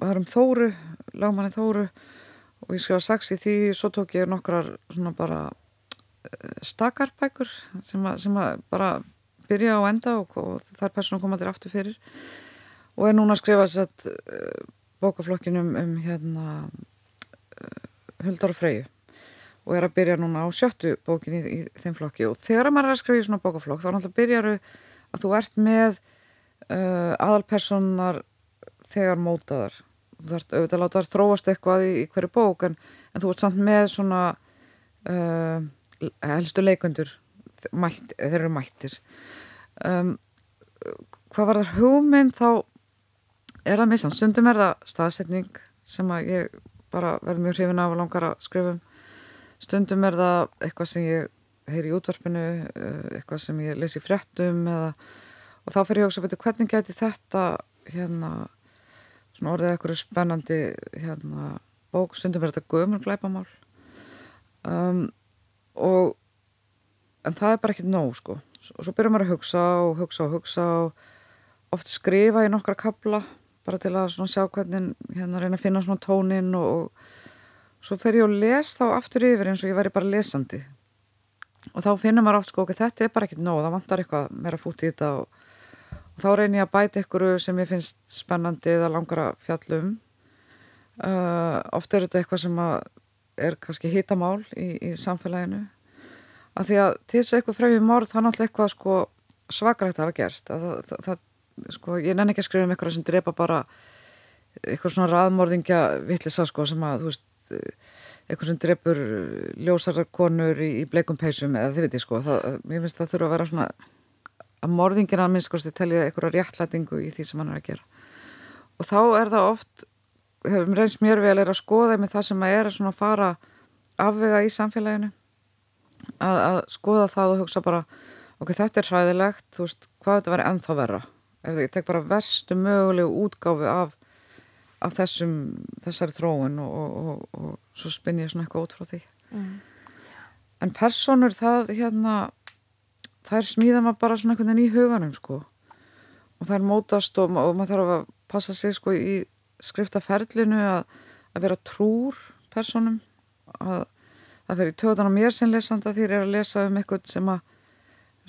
var um Þóru, lagmanni Þóru og ég skrifaði sex í því svo tók ég nokkrar svona bara stakarbækur sem að, sem að bara byrja og enda og, og þar persónum koma allir aftur fyrir. Og er núna að skrifa sett uh, bókaflokkin um, um hérna uh, Huldar og Freyju. Og er að byrja núna á sjöttu bókin í, í þeim flokki. Og þegar maður er að skrifa í svona bókaflokk þá náttúrulega byrjaru að þú ert með uh, aðalpersonar þegar mótaðar. Þú þarft auðvitað að láta þar þróast eitthvað í, í hverju bók en, en þú ert samt með svona uh, helstu leikundur mætt, þeir eru mættir. Um, hvað var það hugmynd þá er það misjans, stundum er það staðsetning sem að ég bara verð mjög hrifin af og langar að skrifa um. Stundum er það eitthvað sem ég heyri í útvarpinu uh, eitthvað sem ég lesi fréttum eða, og þá fyrir ég að hugsa betur hvernig gæti þetta hérna svona orðið eitthvað spennandi hérna bók, stundum er þetta gömur glæpamál. Um, og en það er bara ekkert nóg sko. Og svo byrjar maður að hugsa og hugsa og hugsa og oft skrifa í nokkra kabla bara til að sjá hvernig hérna reyna að finna svona tónin og, og svo fer ég og les þá aftur yfir eins og ég væri bara lesandi. Og þá finnur maður oft sko ok, þetta er bara ekkert nóg, það vantar eitthvað meira fút í þetta og, og þá reynir ég að bæta ykkur sem ég finnst spennandi eða langar að fjallum uh, oft er þetta eitthvað sem að er kannski hitamál í, í samfélaginu. Að því að til þess að eitthvað frá í morð það er náttúrulega eitthvað sko svakrægt að hafa gerst. Að það, það, sko, ég nenni ekki að skrifa um eitthvað sem drepa bara eitthvað svona raðmorðingja vittlisa sko sem að veist eitthvað sem drepur ljósarar konur í, í bleikum peysum eða þið veitir sko. Það, ég finnst það þurfa að vera svona að morðingina að minnst kosti telja eitthvað réttlætingu í því sem hann er að gera. Og þá er það oft hefur reynst mér vel er að skoða með það sem að er að svona fara afvega í samfélaginu. Að, að skoða það og hugsa bara ok, þetta er hræðilegt, þú veist, hvað þetta verið ennþá verra. Ef ég tek bara verstu mögulegu útgáfi af, af þessum, þessari þróun og, og, og, og svo spinn ég svona eitthvað út frá því. Mm. en personur það hérna það er smíða maður bara svona einhvern veginn í huganum sko. Og það er mótast og, og maður þarf að passa sig sko í skriftaferlinu að, að vera trúr personum að það í töðan á mér sem lesanda ég er að lesa um eitthvað sem að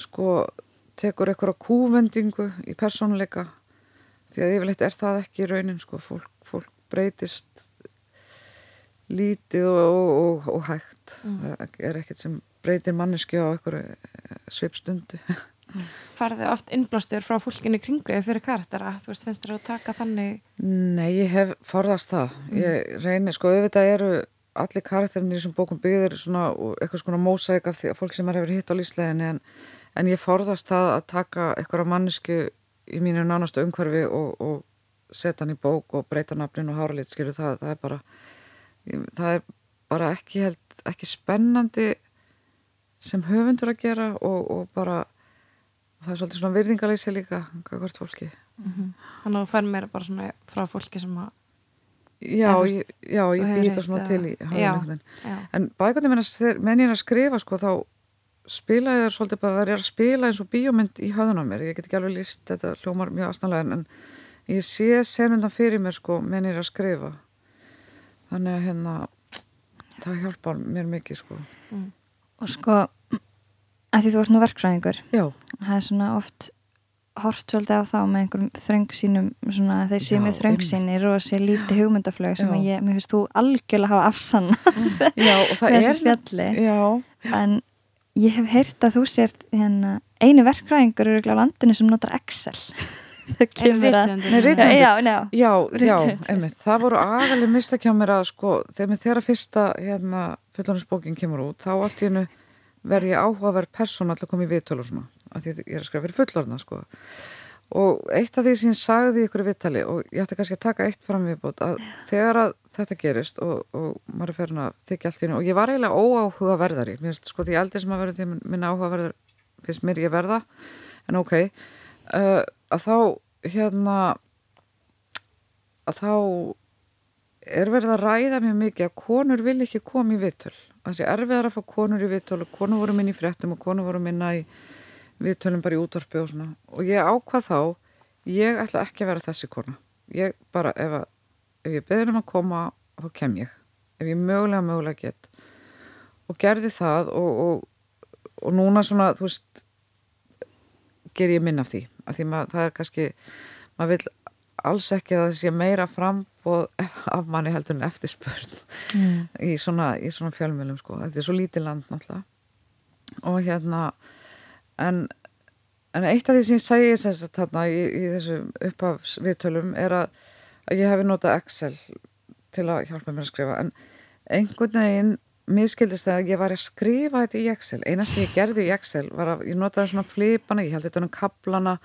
sko tekur eitthvað kúvendingu í personleika því að yfirleitt er það ekki í raunin sko, fólk, fólk breytist lítið og, og, og, og hægt. Mm. það er ekkert sem breytir manneski á eitthvað svipstundu farði oft innblástur frá fólkinu kringu fyrir karaktera, þú veist, finnst þér að taka þannig? Nei, ég hef forðast það, mm. ég reynir, sko, auðvitað eru allir karakterinir sem bókum byggðir svona, eitthvað svona mósæk af því að fólk sem er hefur hitt á lísleginni en, en ég forðast það að taka eitthvað mannesku í mínu nánastu umhverfi og, og setja hann í bók og breyta nafnin og háralit, skilju, það, það er bara það er bara ekki held, ekki spennandi sem höfundur að gera og, og bara það er svolítið svona virðingaleysi líka hvert fólki mm -hmm. Þannig að þú fær mér bara svona frá fólki sem að Já, ég, já, ég býta svona til í já. en bækandi menn ég er að skrifa sko þá spila ég þar svolítið bara það er að spila eins og bíómynd í höðun á mér ég get ekki alveg líst, þetta hljómar mjög aðstæðanlega en ég sé senundan fyrir mér sko menn ég er að skrifa þannig að hérna það hjálpar mér mikið sko mm. og sko að því þú ert nú verkfræðingur Já. Það er svona oft hort svolítið á þá með einhverjum þröng sínum svona þeir séu með þröng sínir og sé lítið hugmyndaflög sem ég, mér finnst þú algjörlega hafa afsann þessi spjalli. Já. en ég hef heyrt að þú sért hérna, einu verkfræðingur eru á landinu sem notar Excel. Það kemur að já, já, já, já einmitt, það voru aðalið mistakjá mér að sko þegar þeirra fyrsta hérna, fullaninsbókin kemur út þá allt í hennu verð ég áhugaverð persóna alltaf komið í viðtölu og svona, af því ég er að skrifa fyrir fullorðna sko. Og eitt af því sem ég sagði í ykkur viðtali og ég ætti kannski að taka eitt fram viðbót að þegar að þetta gerist og, og maður er ferin að þykja allt í hennu og ég var eiginlega óáhugaverðari mér finnst sko því aldrei sem að verða því minna áhugaverðar finnst mér ég verða en ok uh, að þá hérna að þá er verið að ræða mjög mikið að konur vil ekki koma í viðtöl. Það sé erfiðar að fá konur í viðtölu konur voru minni í fréttum og konur voru minna í viðtölum bara í útvarpi og svona. Og ég ákvað þá ég ætla ekki að vera þessi kona. Ég bara, ef, að, ef ég beður um að koma þá kem ég. Ef ég mögulega, mögulega get. Og gerði það og, og, og núna svona, þú veist ger ég minn af því. Af því maður, það er kannski maður vil alls ekki að það sé meira frambóð af manni heldur en eftirspurn mm. í svona, svona fjölmjölum sko, þetta er svo lítið land náttúrulega. Og hérna en, en eitt af því sem ég segi þess að þarna í, í þessu upphafsviðtölum er að, að ég hefi notað Excel til að hjálpa mér að skrifa. En einhvern veginn miskildist það að ég var að skrifa þetta í Excel. Eina sem ég gerði í Excel var að ég notaði svona flipana, ég held þetta um kaplana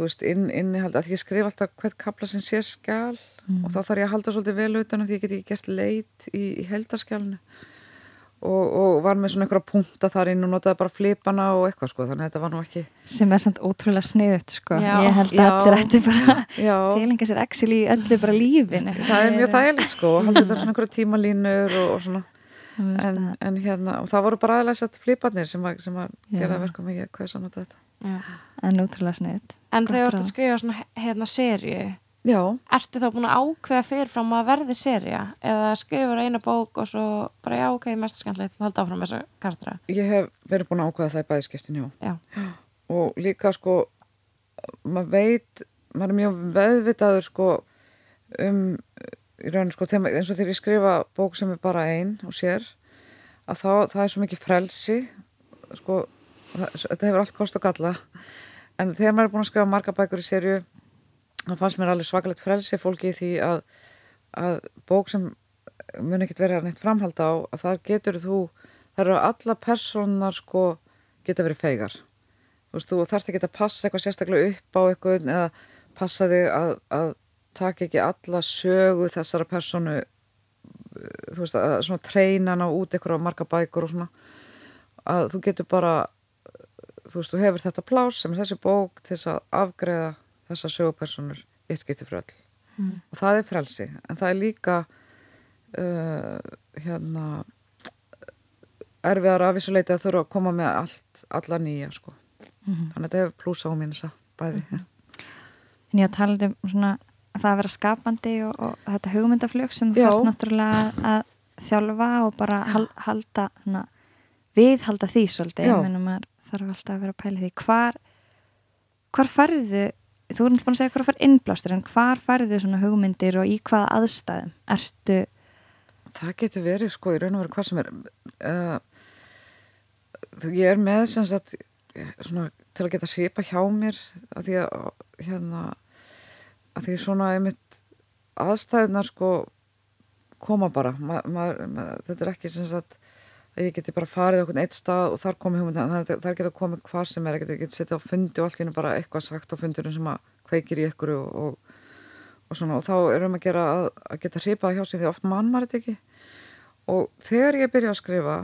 þú veist, inn, innihald að ég skrif alltaf hvert kapla sem sér skjál mm. og þá þarf ég að halda svolítið vel utan því ég get ekki gert leit í, í heldarskjálnu og, og var með svona einhverja punta þar inn og notaði bara flipana og eitthvað sko, þannig að þetta var nú ekki sem er samt ótrúlega sniðut sko. Já. ég held að já. allir ætti bara tilenga sér Excel í öllu bara lífinu. Það er mjög þægilegt sko, halda utan svona einhverja tímalínur og, og svona. En, en hérna, og það voru bara aðlæst flipanir sem að, sem að gera verka mikið hvað er saman þetta? En útrúlega sniðt En þegar þú ert að skrifa svona hérna sériu ertu þá búin að ákveða fyrirfram að verði séria eða skrifur eina bók og svo bara já ok, mest skemmtilegt að halda áfram þessa kartra Ég hef verið búin að ákveða það í bæðiskiptin, já. já. Og líka sko maður veit, maður er mjög veðvitaður sko um í rauninu sko, eins og þegar ég skrifa bók sem er bara einn og sér að þá, það er svo mikið frelsi sko þetta hefur allt kost og galla. En þegar maður er búin að skrifa marga bækur í sériu þá fannst mér alveg svakalegt frelsi fólki því að, að bók sem mun ekkert vera neitt framhald á að þar getur þú þar eru alla personar sko geta verið fegar þú veist, þú þarfst ekki að passa eitthvað sérstaklega upp á eitthvað eða passa þig að, að taka ekki alla sögu þessara personu þú veist, að svona treyna ná út eitthvað á marga bækur og svona. Að þú getur bara þú veist, þú hefur þetta plás sem er þessi bók til þess að afgreða þessa sögupersonur eitt skipti fyrir öll. Mm. og það er frelsi, en það er líka uh, hérna erfiðar af þessu leiti að þurfa að koma með allt, alla nýja sko. Mm -hmm. þannig að þetta hefur plúsa á mín þess að bæði. Mm -hmm. En ég talaði um svona að það að vera skapandi og, og þetta hugmyndaflög sem þú fannst náttúrulega að þjálfa og bara hal, halda hana, viðhalda því svolítið, ég meina maður þarf alltaf að vera að pæla því. Hvar hvar færðu þú erum búin að segja hvar fær innblástur en hvar færðu svona hugmyndir og í hvaða aðstæðum? Ertu Það getur verið sko í raun og veru hvað sem er uh, þú, ég er með sem sagt svona til að geta hripa hjá mér að því að hérna að því svona einmitt aðstæðunar sko koma bara. Ma, ma, ma, þetta er ekki sem sagt að ég geti bara farið okkur eitt stað og þar komið hugmynd það, það geta komið hvar sem er, ég geti, setið á fundi og allt hennu bara eitthvað sagt á fundurinn sem að kveikir í ykkur og, og, og svona. Og þá erum að gera að, að geta hripað hjá sig því oft mann maður þetta ekki. Og þegar ég byrja að skrifa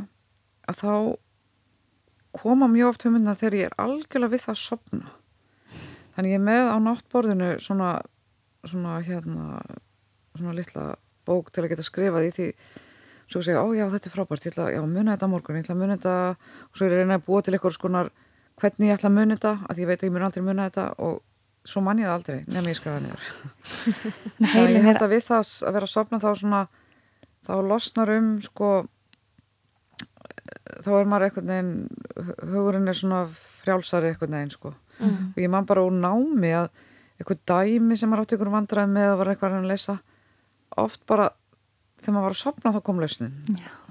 að þá koma mjög oft hugmyndina þegar ég er algjörlega við það að sopna þannig ég er með á náttborðinu svona, svona hérna svona litla bók til að geta skrifað í því svo segja, ó já þetta er frábært ég ætla að muna þetta morgun, ég ætla að muna þetta. Og svo er ég reyna að búa til eitthvað skonar hvernig ég ætla að muna þetta, að ég veit að ég mun aldrei muna þetta og svo man ég það aldrei nefnum ég skrifa niður. Þannig að ég held að við það að vera að sopna þá svona þá losnar um sko þá er maður einhvern veginn hugurinn er svona frjálsari einhvern veginn sko. Mm. og ég man bara úr námi að eitthvað dæmi sem maður átti ykkur vandræði með að var eitthvað að lesa oft bara þegar maður var að sopna þá kom lausnin.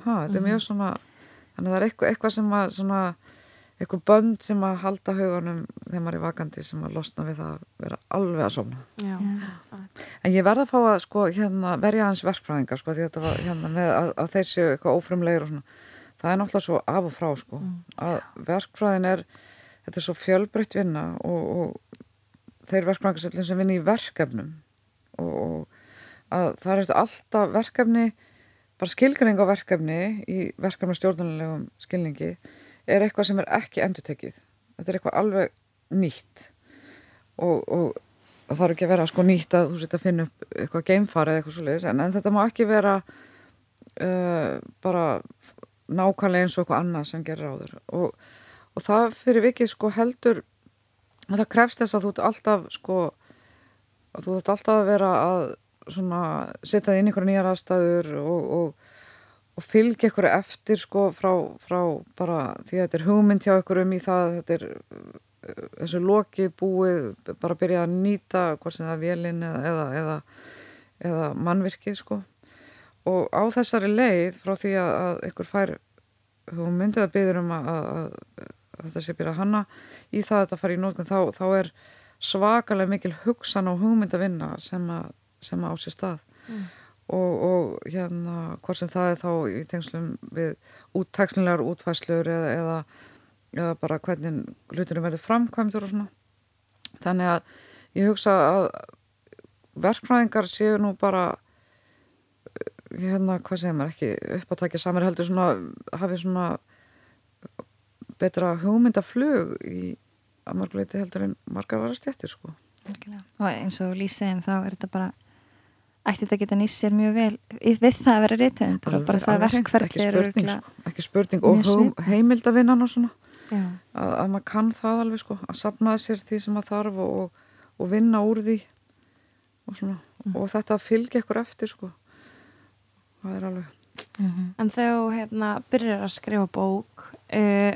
Ha, þetta er mjög svona þannig að það er eitthvað, eitthvað sem að svona, eitthvað bönd sem að halda hugunum þegar maður er vakandi sem að losna við það að vera alveg að sopna Já. En ég verð að fá að sko hérna verja hans verkfræðinga sko því þetta var hérna með að, að þeir séu eitthvað svona. Það er náttúrulega svo af og frá sko að verkfræðin er, þetta er svo fjölbreytt vinna og, og þeir verkfræðingasellin sem vinna í verkefnum og, og að það er þetta alltaf verkefni, bara skilgreining á verkefni í verkefni stjórnulegum skilningi er eitthvað sem er ekki endurtekið. Þetta er eitthvað alveg nýtt og, og það þarf ekki að vera sko nýtt að þú setja að finna upp eitthvað geimfari eða eitthvað svoleiðis en, en þetta má ekki vera uh, bara nákvæmlega eins og eitthvað annað sem gerir áður og, og það fyrir vikið sko heldur að það krefst þess að þú ert alltaf sko þú ert alltaf að vera að setja þig inn í einhverja nýjar aðstæður og, og, og fylgja einhverju eftir sko frá, frá bara því að þetta er hugmynd hjá einhverjum í það þetta er uh, þessu lokið búið bara byrja að nýta hvort sem það er vélinn eða, eða, eða, eða mannvirkið sko. Og á þessari leið frá því að, einhver fær hugmyndið að byður um að, að, að þetta sé byrja að hanna í það að þetta fari í nótgun þá, þá er svakalega mikil hugsan og hugmynd að vinna sem að, sem á sér stað. Og, og hérna hvort sem það er þá í tengslum við úttækslinlegar útfæslur eða, eða, eða bara hvernig hluturinn verður framkvæmdur og svona. Þannig að ég hugsa að verkfræðingar séu nú bara hérna, hvað segir maður, ekki upp að takja samar heldur svona, hafi svona betra hugmyndaflug í að marguleiti heldur en margar aðra stjættir sko. Og eins og lýsiðum þá er þetta bara ætti þetta geta nýst sér mjög vel við það að vera reytöfundur og bara það verkferði ekki sko, ekki spurning. Og heimildavinnan og svona. Já. að, að maður kann það alveg sko. Að sapna sér því sem maður þarf og, og, og vinna úr því og svona. Mm. og þetta fylgja ykkur eftir sko. Það er alveg Mhm. En þegar þú hérna, byrjar að skrifa bók uh,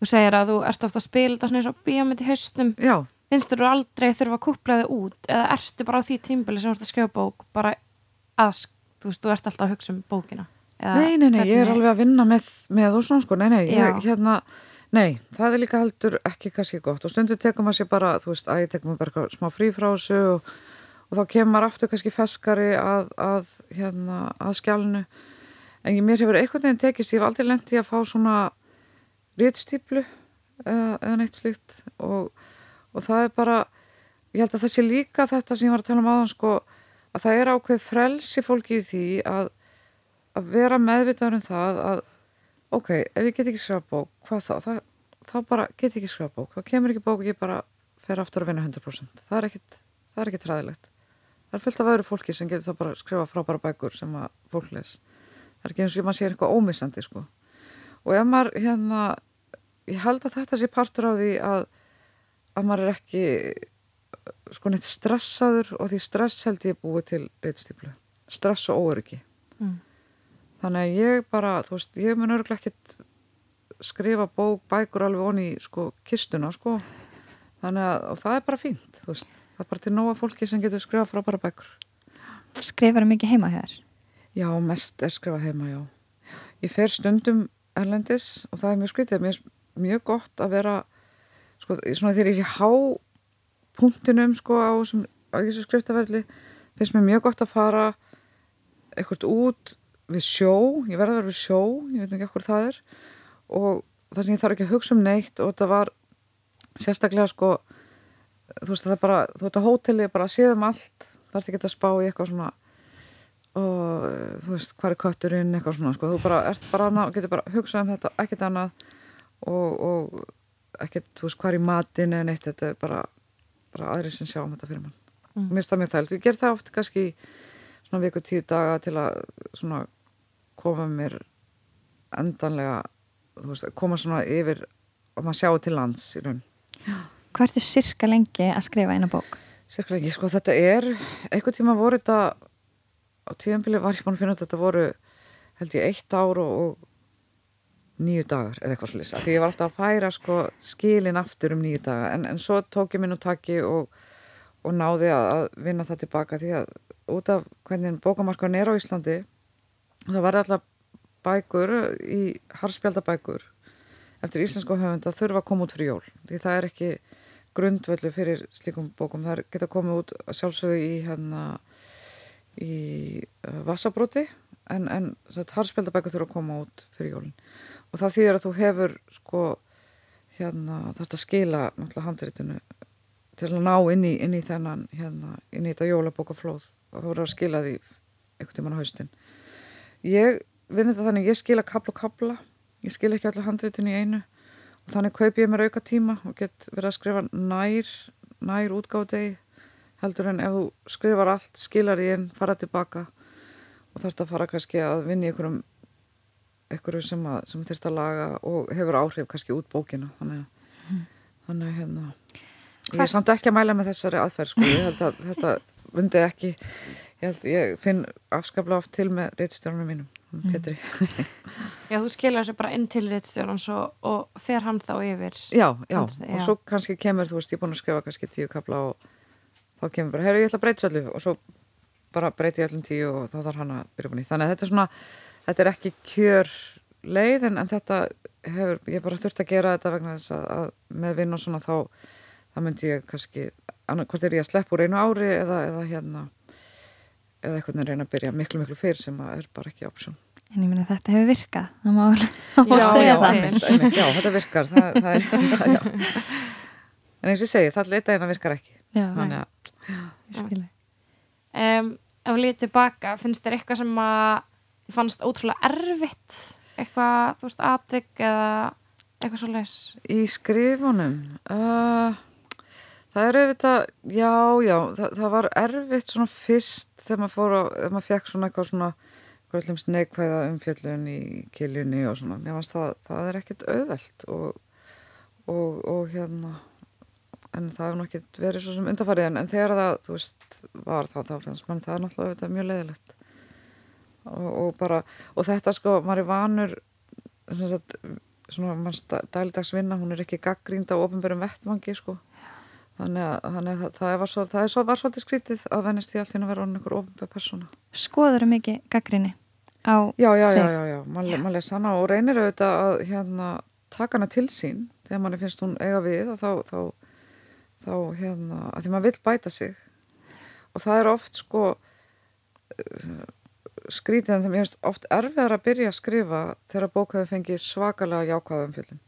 þú segir að þú ert ofta að spila þetta svona eins og bíómynd í haustum já, finnst þú aldrei þurfa að kúpla þig út eða ertu bara á því tímbili sem þú ert að skrifa bók bara að, þú veist, þú ert alltaf að hugsa um bókina eða nei, nei, nei, ég er hvernig- alveg að vinna með, með og svona sko, nei, nei, ég, hérna nei, það er líka heldur ekki kannski gott. Og stundu tekum maður sér bara, þú veist, að ég tekum bara smá frí frá þessu og, og þá kemur aftur kannski feskari að, að hérna, að skjálnu en ég, mér hefur einhvern veginn tekist, ég hef aldrei lent í að fá svona rítstýplu eða, eða neitt slíkt. Og, og það er bara ég held að það sé líka þetta sem ég var að tala um áðan sko, að það er ákveð frelsi fólki í því að, að vera meðvitaður um það að ok, ef ég get ekki skrifa bók hvað þá, það, þá bara get ekki skrifa bók. Þá kemur ekki bók og ég bara fer aftur að vinna 100% það er ekkit, það er ekkit ræðilegt það er fullt af öðru fólki sem getur það bara skrifa frábæra bækur sem að fólk les. Það er ekki eins og maður sé eitthvað ómissandi sko. og ef maður hérna ég held að þetta sé partur á því að að maður er ekki sko neitt stressaður og því stress held ég búið til reytstýplu stress og óöryggi. Mm. þannig að ég bara, þú veist, ég mun örgulega ekkit skrifa bók, bækur alveg onni sko kistuna sko. Þannig að, það er bara fínt þú veist, það er bara til nóga fólki sem getur skrifa frábæra bækur. Skrifar það mikið heima hér? Já, mest er skrifa heima, já. Ég fer stundum erlendis og það er mjög skritið, mér er mjög gott að vera sko, svona þegar ég er í hápunktinum sko á þessu skriftaferli finnst mér mjög gott að fara eitthvað út við sjó, ég verði að vera við sjó ég veit ekki okkur það er. Og það sem ég þarf ekki að hugsa um neitt og þetta var sérstaklega sko þú veist það er bara, þú veist að hóteli bara séðum allt, þarf ekki að spá í eitthvað svona og þú veist hvað er kötturinn, eitthvað svona sko, þú bara ert bara annað og getur bara hugsað um þetta ekkert annað. Og, og ekkert, þú veist hvað er í matin eða neitt, þetta er bara, bara aðri sem sjá um þetta fyrir mann mm. mér það mjög þælt, ég ger það oft kannski svona viku tíu daga til að svona koma mér endanlega þú veist, koma svona yfir og maður sjáu til lands í raun Hvað ertu sirka lengi að skrifa eina bók? Sirka lengi, sko þetta er eitthvað tíma voru þetta á tíðanbili var ég búin að finna að þetta voru held ég eitt ár og, og nýju dagar eða eitthvað svolítið því ég var alltaf að færa sko skilin aftur um nýju daga. En, en svo tók ég minn og taki og, og náði að vinna það tilbaka því að út af hvernig bókamarkan er á Íslandi það var alltaf bækur í harspjaldabækur eftir íslensku höfund að þurfa að koma út fyrir jól því það er ekki grundvöldu fyrir slíkum bókum. Það geta komið út sjálfsögðu í hérna í uh, vassabróti en, en harspjaldabækur þurfa að koma út fyrir jólin og það þýðir að þú hefur sko hérna þarfst að skila náttúrulega handréttinu til að ná inn í, inn í þennan hérna inn í þetta jólabókaflóð. Og þú verður að skila því einhvern tíman á haustin. Ég vinn þetta þannig, ég skila kabla og kabla ég skil ekki allir handréttin í einu. Og þannig kaup ég mér auka tíma og get verið að skrifa nær nær útgáðdegi heldur en ef þú skrifar allt, skilar í einn fara tilbaka. Og þarfst að fara kannski að vinna í einhverjum einhverju sem, sem þurft að laga og hefur áhrif kannski út bókina þannig að, mm. þannig að hérna ég er samt ekki að mæla með þessari aðferð sko, ég held að þetta vundið ekki ég, held, ég finn afskaplega oft til með réttstjórnum mínum mm. Petri Já, þú skilur þessu bara inn til réttstjórnum og fer hann þá yfir Já, já, handrið, og já. svo kannski kemur þú veist, ég er búin að skrifa kannski tíu kapla og þá kemur bara, herru, ég ætla að breyta allir og svo bara breyti allir tíu og þá þarf hann að byrja búin í þannig að þetta er svona, þetta er ekki kjör leið en, en þetta hefur, ég bara þurft að gera þetta vegna þess að, að með vinn og svona þá þá myndi ég kannski, hvort er ég að sleppa úr einu ári eða, eða hérna eða eitthvað en reyna að byrja miklu miklu fyrr sem er bara ekki option. En ég minna að þetta hefur virkað það má alveg segja það. einmitt, einmitt, Já, þetta virkar það, það er, En eins og ég segi, það leita eina virkar ekki. Já, Þannig að Ég skilji um, Ef við lítið tilbaka, finnst þér eitthvað sem að þið fannst ótrúlega erfitt? Eitthvað, þú veist, atvik eða eitthvað svo les Í skrifunum? Uh, Það er auðvitað, já, já, það, það var erfitt svona fyrst þegar maður fór á, þegar maður fekk svona eitthvað svona, eitthvað neikvæða umfjöllun í kiljunni og svona, mér fannst það, það er ekkert auðvelt og, og, og hérna, en það hefur nokkið verið svo sem undarfarið en, en þegar það, þú veist, var það, þá finnst mann það náttúrulega auðvitað mjög leiðilegt. Og, og bara, og þetta sko, maður er vanur, svona, svona, manns dældags vinna, hún er ekki gaggrínd á ofinbærum vettmangi, sko. Þannig að, þannig að það, var svo, það svo, var svolítið skrítið að vennist því alltaf að vera einhver ofinbæð persóna. Skoður þau mikið gaggrinni á já, já? Já, já, já, maður lesa hana og reynir auðvitað að hérna, taka hana til sín. Þegar manni finnst hún eiga við og þá, þá, þá hérna, að því maður vil bæta sig. Og það er oft sko skrítið en það er oft erfiðar að byrja að skrifa þegar bókaðu fengi svakalega jákvæðum fjöldin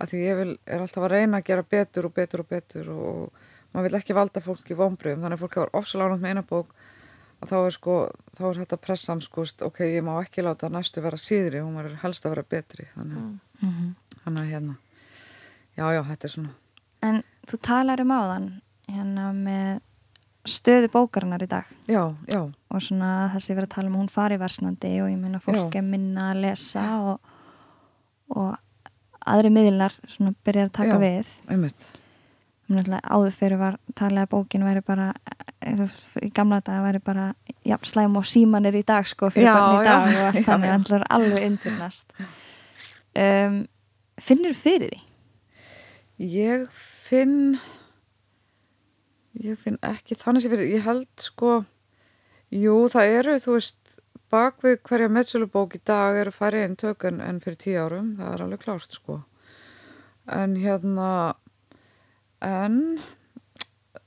að því ég vil, er alltaf að reyna að gera betur og betur og betur og maður vil ekki valda fólk í vonbröðum þannig að fólk hefur ofsaláðan með eina bók að þá er sko, þá er þetta pressan sko, ok, ég má ekki láta næstu vera síðri, hún verður helst að vera betri. Þannig, mm. -hmm. þannig að hérna já, já, þetta er svona En þú talar um áðan hérna með stöðu bókarinnar í dag já, já og svona sé verið að tala um hún fari versnandi og ég minna fólk já. er minna að lesa og, og aðri miðlar svona byrjar að taka Já, við einmitt. áður fyrir var talið að bókin væri bara eða, í gamla daga væri bara já, slæm og símanir í dag sko fyrir börn í dag já, og já, þannig er alveg internast um, finnur fyrir því? Ég finn ég finn ekki þannig sem ég held sko jú það eru þú veist bak við hverja metsölubók í dag eru færri einn tökun en fyrir tíu árum það er alveg klárt sko. En hérna en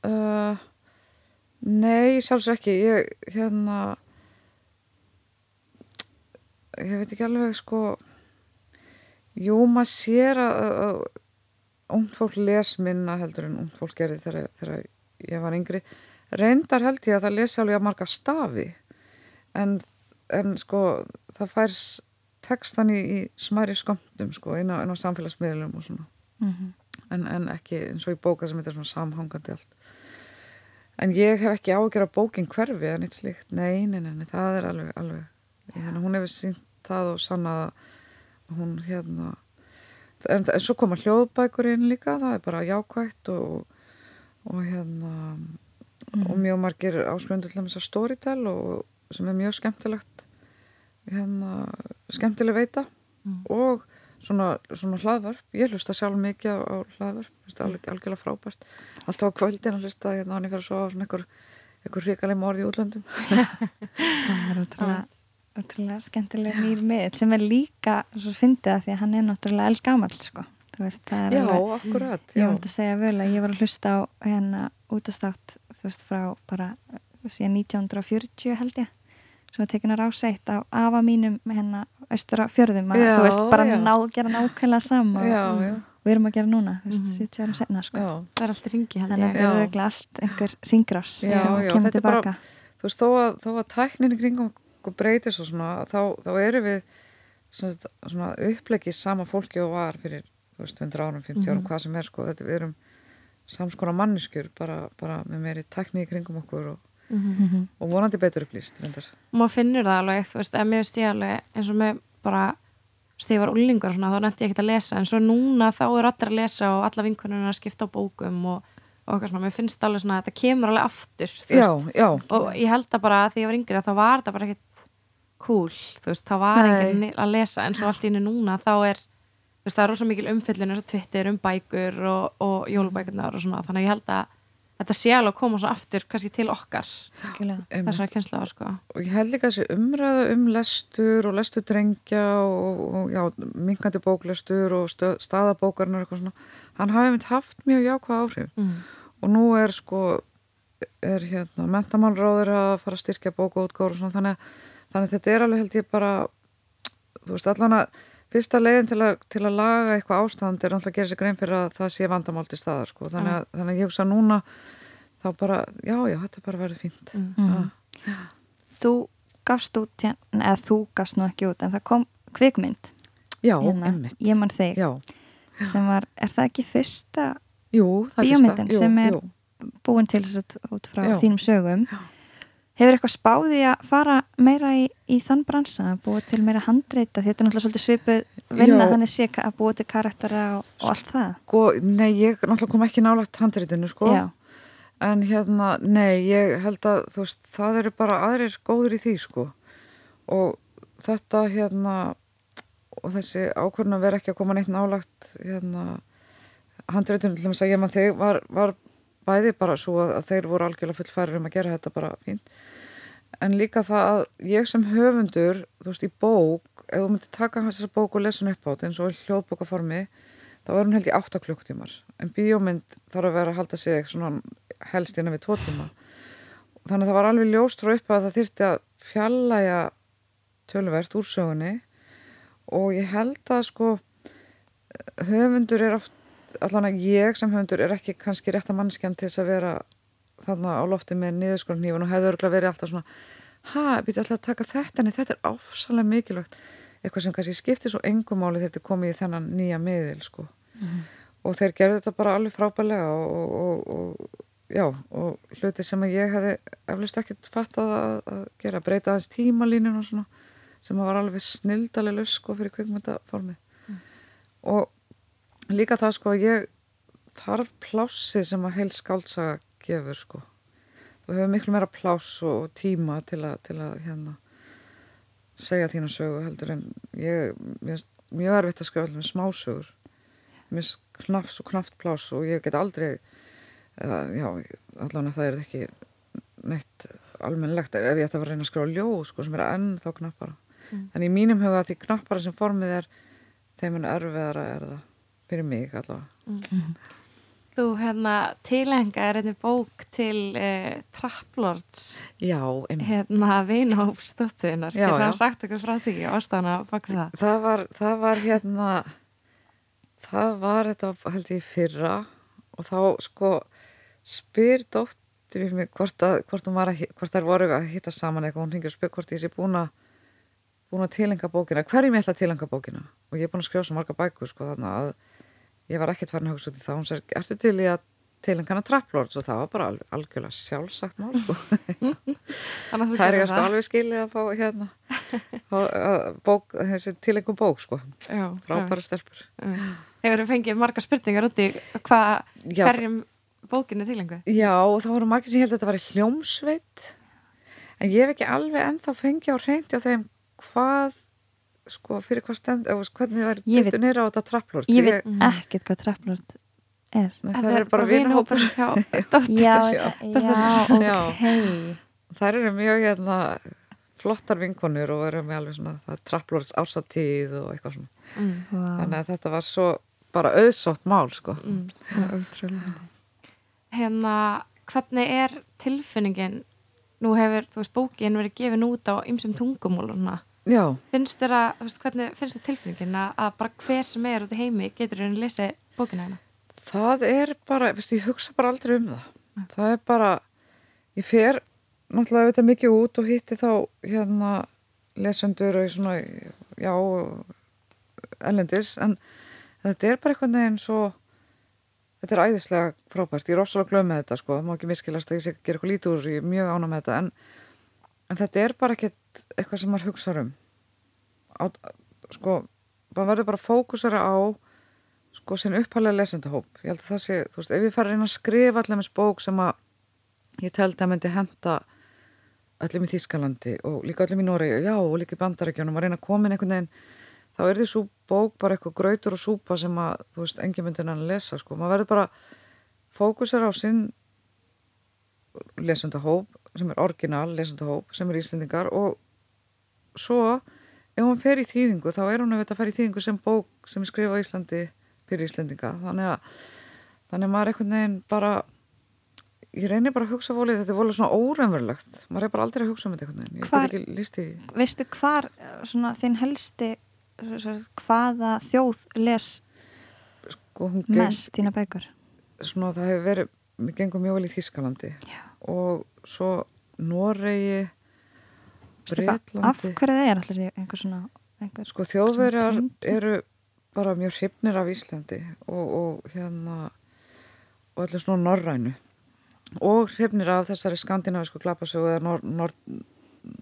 uh, nei sjálfs ekki ég hérna ég veit ekki alveg sko jú maður sér að, að ungt fólk les minna heldur en ungt fólk gerði þegar, þegar ég var yngri. Reyndar held ég að það lesi alveg að marga stafi en, en sko það fær textan í, í smæri skömmtum sko inn á, á samfélagsmiðlum og svona. Mm en, en ekki eins og í bóka sem þetta er svona samhangandi allt. En ég hef ekki ágjör að bókin hverfi en eitt slíkt, nei, nei, nei, nei það er alveg, alveg. Hérna, hún hefur sínt það og sannað að hún hérna en, en svo koma hljóðbækur inn líka það er bara jákvætt og, og hérna og mjög margir áskröndu til þess að Storytel og sem er mjög skemmtilegt hérna skemmtileg veita og svona, svona hlaðvarp, ég hlusta sjálf mikið á, á hlaðvarp, þetta er alveg algjörlega frábært. Alltaf á kvöldin að hlusta hérna hann ég fer að sofa svona einhver, einhver ríkaleg morð í útlöndum. Það er ótrúlega, ótrúlega skemmtilega nýr miðl sem er líka svo fyndið að því að hann er náttúrulega eldgamall sko. Þú veist, það er Já, alveg akkurat, ég já, myndi að segja vel að ég var að hlusta á hérna útastátt fyrst frá bara síðan 1940 held ég svo tekin að ráseitt á afa mínum hérna austur á fjörðum að Já, þú veist bara ná, gera nákvæmlega sama já, og já, við erum að gera núna þú veist, Mhm. 70 árum senna sko. já það er allt ringi held þannig að ég þetta er Já. regla allt einhver ringrás sem já, kemur er bara- tilbaka þú veist, þó að, þó að tæknin í kringum okkur breytist og svona, þá, þá eru við svona, svona upplegið sama fólki og var fyrir, þú veist, 100 árum, 50 árum, Mhm. hvað sem er, sko, þetta við erum samskona manneskjur, bara, bara með meiri tækni í kringum okkur og, Mhm. og vonandi betur upplýst, maður finnur það alveg, þú veist, ef mér veist ég alveg eins og með bara var úlingur og svona, þá nefndi ég ekkert að lesa en svo núna þá er allir að lesa og alla vinkununa að skipta á bókum og, og eitthvað svona, mér finnst alveg svona að þetta kemur alveg aftur, Já, já, og ég held að bara að því ég var yngri að þá var þetta bara ekkert cool, þú veist, þá var enginn að lesa en svo allt í innu núna þá er þú veist, það er rosa mikil umfyllun eins og Twitter um bækur og, og jólubækurnar og svona, þannig að ég held að þetta sé alveg að koma svo aftur kannski til okkar þessara kynslaðar sko. Og ég held líka þessi umræða um lestur og lestur drengja og, og já, minkandi bóklestur og stöð, staðabókarnar eitthvað svona, hann hafi mynd haft mjög jákvæð áhrif. Mm. og nú er sko er hérna mentamálráður að fara að styrkja bókaútgáður og svona þannig, að- þannig að þetta er alveg held ég bara þú veist allan að fyrsta leiðin til að, til að laga eitthvað ástand er náttúrulega að gera sér grein fyrir að það sé vandamál til staðar sko. Þannig að, þannig að ég hugsa núna þá bara, já já, þetta bara verður fínt. Mm. Mhm. þú gafst út hérna, eða þú gafst nú ekki út en það kom kvikmynd já, hérna, emmitt ég man þig. Já, sem var, er það ekki fyrsta jú, það er Bíómyndin fyrsta, jú, sem er- jú. búin til þess að út frá Já. þínum sögum? Já. Hefur eitthvað spáði að fara meira í, í þann bransa, búið til meira handreita þetta er náttúrulega svolítið svipuð vinna Já. þannig sé að búið til karaktera og, og allt það. Sko, nei, ég náttúrulega kom ekki nálagt handritinu sko. Já, En hérna, nei, ég held að þú veist, það eru bara aðrir góður í því sko. Og þetta hérna og þessi ákvörðun að vera ekki að koma neitt nálagt hérna handreitunum til að ég maður þig var, var bæði bara svo að, að þeir voru algjörlega fullfærir um að gera þetta bara fínt. En líka það að ég sem höfundur þú veist, í bók ef þú myndir taka hans þessa bók og lesa hann upp á þetta eins og hljóðbókaformi þá er hún held í 8 klukktímar en bíómynd þarf að vera að halda sig svona helst innan við 2 tíma. Þannig að það var alveg ljóst frá upp að það þyrfti að fjallæja tölverst úr sögunni. Og ég held að sko höfundur er oft allan að ég sem höfundur er ekki kannski rétta mannskjan til þess að vera þarna á lofti með niðurskornhnífun og hefði örgulega verið alltaf svona ha, býtti alltaf að taka þetta en þetta er áfsalega mikilvægt. Eitthvað sem kannski skiptir svo engumáli þegar þetta komið í þennan nýja miðil sko. Og þeir gerðu þetta bara alveg frábælega og, og, og já, og hluti sem að ég hefði eflust ekkert fattað að, að gera breyta aðeins tímalínun og svona sem að var alveg snildalega sko fyrir kvikmyndaformið. Og líka það sko að ég þarf plássið sem að heil skáltsaga gefur sko. Þú hefur miklu meira pláss og tíma til að, til að hérna segja þína sögu heldur en ég, finnst mjög erfitt að skrifa allir með smásögur. Mér knaft, svo knaft pláss og ég get aldrei eða, já, allavega það er ekki neitt almennlegt ef ég ætti að vera að reyna að skrifa ljóð sko, sem er enn þá knappara. Mm. en í mínum huga því knappara sem formið er þeim en erfiðara er það fyrir mig allavega. Þú hérna tilenga er einnig bók til uh, Trapplords Já, hérna vinahópsdóttunar getur það sagt okkur frá því ástæðana baka það? Það var, það var hérna það var þetta held ég fyrra. Og þá sko spyr dóttir við mig hvort, að, hvort, var að, hvort þær voru að hitta saman eitthvað, hún og spyr hvort ég sé búin að búin að tilenga bókina, hverjum ég ætla að tilenga bókina? Og ég er búin að svo marga bækur sko þannig að ég var ekkert farin að hugsa út í það. Hún sér, ertu til í að tilenga hana trapplords og það var bara alveg, algjörlega sjálfsagt mál sko. Það er ég sko alveg skilið að fá hérna bók, þessi tilengum bók sko. Já, frábæra stelpur. Já. Hefur þú fengið marga spurningar út í hvað Já. hverjum bókinni tilengu? Já, það voru margir sem held að þetta var hljómsveit. En ég hef ekki alveg ennþá fengið á reyndi á þeim hvað sko, fyrir hvað stend eða hvernig það er byttu neyra á þetta trapplort ég veit Mm. ekkert hvað trapplort er. Það eru bara vinahópur hjá dóttur já, Já. já, Já. ok. Það eru mjög hérna flottar vinkonur og eru með alveg svona það er trapplorts ársatíð og eitthvað svona. Mm. wow. þannig að þetta var svo bara auðsótt mál sko. Mm. það er Hérna, hvernig er tilfinningin? Nú hefur, þú veist, bókin verið gefin út á ymsum tungumóluna Já, finnst þér að, veist, hvernig finnst þér tilfinningin að, bara hver sem er út í heimi getur henni að lesa bókina hérna? Það er bara, veistu, ég hugsa bara aldrei um það. Það er bara ég fer náttúrulega auðvitað mikið út og hitti þá hérna lesendur og svona já, ellendis en þetta er bara einhvern veginn svo þetta er æðislega frábært, ég er rosalega glöð með þetta sko, það má ekki miskilast að ég sé að gera eitthvað lítið úr, ég er mjög ána með þetta en, en þetta er bara ekkert eitthvað sem maður hugsa um. Á, sko, maður verður bara að fókusera á sko sem upphælega lesendahóp. Ég held að það sé, þú veist, ef ég fara að reyna að skrifa allir með bók sem að ég teldi að myndi henda öllum í Þískalandi og líka öllum í Noregi já, og líka í Bandarækjunum að reyna að koma inn einhvern veginn, þá er því svo bók bara eitthvað grautur og súpa sem að þú veist, engin myndi hann að lesa, sko. Maður verður bara fókusera á sinn lesendahóp sem er orginal lesendahóp sem er Íslendingar og svo ef hún fer í þýðingu þá er hún að þetta fer í þýðingu sem bók sem er skrifað á Íslandi fyrir Íslendinga. Þannig að, þannig að maður er einhvern veginn bara ég reynir bara að hugsa volið, þetta er volið svona óreinverulegt maður er bara aldrei að hugsa um þetta einhvern veginn. Hvar- veistu hvar eh, svona, þinn helsti hvaða þjóð les sko, hún geng, mest þína bækur? Svona það hefur verið mér gengur mjög vel í Þískalandi Já. Og svo Noregi hvað, af Breitlandi hverju er alltaf einhver svona einhver, sko þjóðverjar eru bara mjög hrifnir af Íslandi og, og hérna og allir svona norrænu. Og hrifnir af þessari skandinavisku klappasögu eða nor, nor,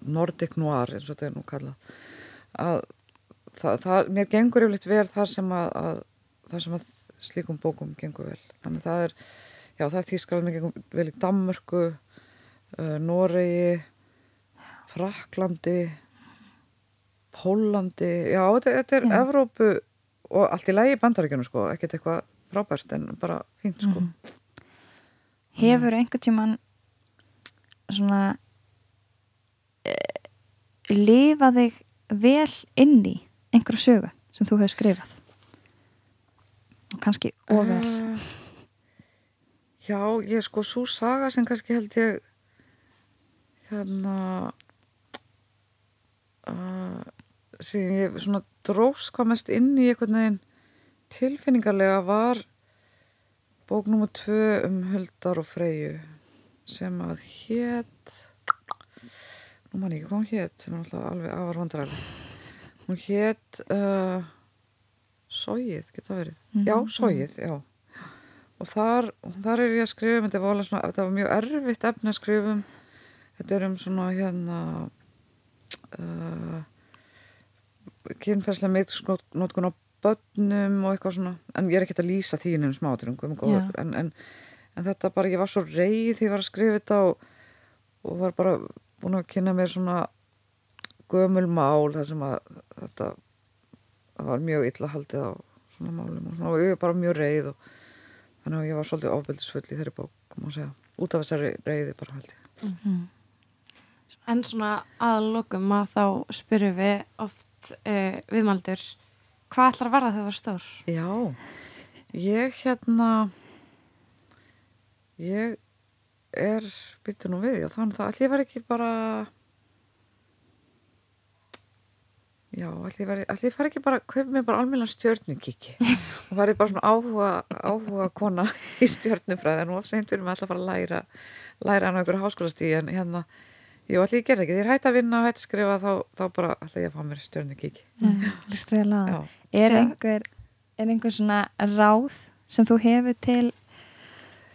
Nordic Noir eins og þetta er nú kallað. Að það, það, mér gengur yfirleitt vel þar sem að, að þar sem að slíkum bókum gengur vel. Þannig það er, já það þýskalað mér gengur vel í Danmörku uh, Noregi Fraklandi Pólandi já þetta, þetta er Já. Evrópu og allt í lægi bandaríkjunum sko ekkert eitthvað frábært en bara fínt sko Mhm. hefur einhvern tíman svona uh, lifa þig vel inn í einhverju sögu sem þú hefur skrifað og kannski ofel Eh, Já, ég sko svo saga sem kannski held ég hérna uh, sem ég svona drós hvað mest inn í einhvern veginn tilfinningarlega var bók nummer tvö um Huldar og Freyju sem að hét nú man ég ekki hvað hún hét sem er alltaf alveg afar vandræðileg hún hét uh, Sóið, geta verið. Mhm. já, Sóið, já og þar, þar er ég að skrifa um þetta var, svona, þetta var mjög erfitt efni að skrifa um. Þetta er um svona hérna uh, kynferðslega mitsknotkun á börnum og eitthvað svona. En ég er ekkert að lýsa því innum smáturum en, en, en þetta bara, ég var svo reið því ég var að skrifa þetta og, og var bara búin að kynna mér svona gömul mál þar sem að þetta var mjög illa haldið á svona málum og, svona, og ég var bara mjög reið og þannig að ég var svolítið ofbeldisfull í þeirri bók út af þessari reiði bara haldið mm -hmm. En svona aðlokum að þá spyrjum við oft uh, viðmaldur hvað ætlar að verða þegar það var stór? Já, ég hérna ég er byttur nú við, já þannig að allir var ekki bara já, allir fari ekki bara kaup mér bara almeinlega stjörnukiki og ég bara svona áhuga áhuga kona í stjörnufræði en afseint fyrir mig alltaf að fara að læra læra hann á einhverju háskólastíð en hérna Jú, allir ég gerði ekki. Þegar ég hætti að vinna og hætti að skrifa þá, þá bara ætla ég að fá mér stjórnukíki. Mm, Lýst vel að. Er einhver, er einhver svona ráð sem þú hefur til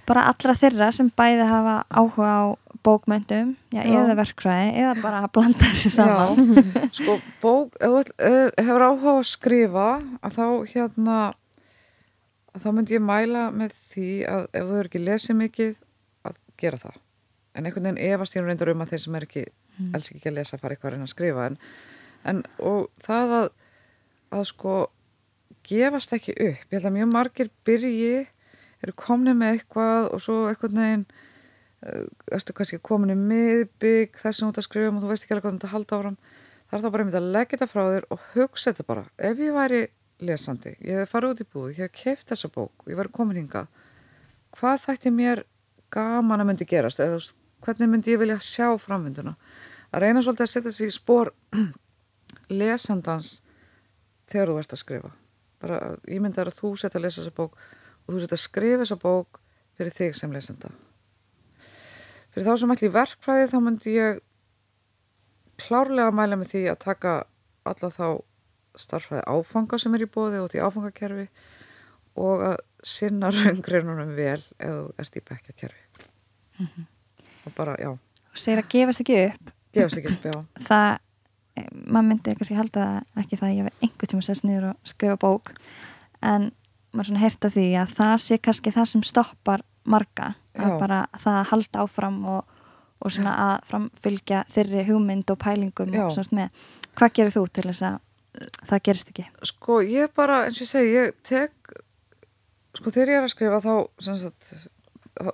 bara allra þeirra sem bæði hafa áhuga á bókmyndum já, já. eða verkfræði eða bara að blanda þessu saman sko bók ef þú hefur áhuga að skrifa að þá hérna að þá myndi ég mæla með því að ef þú hefur ekki lesið mikið að gera það en einhvern veginn efast ég nú reyndar um að þeir sem er ekki mm. alls ekki að lesa fara eitthvað að skrifa en, en og það að að sko gefast ekki upp, ég held að mjög margir byrji, eru komnið með eitthvað og svo eitthvað neginn uh, ertu kannski komin í miðbygg þessum út að skrifa um og þú veist ekki alveg hvað þetta halda áram, það er þá bara einmitt að leggja þetta frá þér og hugsa þetta bara. Ef ég væri lesandi, ég hef farið út í búð ég hef keift þessa bók ég væri komin hinga hvað þætti mér gaman að myndi gerast? Eða hvernig myndi ég vilja sjá framvinduna? Að reyna svolítið að setja sig í spór lesandans þegar þú ert að skrifa. Bara ég myndi að þú setja að lesa þessa bók og þú setja að skrifa þessa bók fyrir þig sem lesanda fyrir þá sem ætli í verkfræði þá myndi ég klárlega að mæla með því að taka alla þá starfræði áfanga sem er í bóði út í áfangakerfi og að sinna raungreinunum vel eða ert í bekkakerfi mm -hmm. og bara, já. Og segir að gefast ekki upp. Gefast ekki upp, já. Það maður myndi kannski halda ekki það að ég hef einhvern tíma sest niður og skrifa bók en maður svona heyrta því að það sé kannski það sem stoppar marga bara það að halda áfram og, og svona Já. að framfylgja þeirri hugmynd og pælingum Já. og svona með hvað gerir þú til þess að það gerist ekki? Sko ég bara eins og ég segi ég tek sko þegar ég er að skrifa þá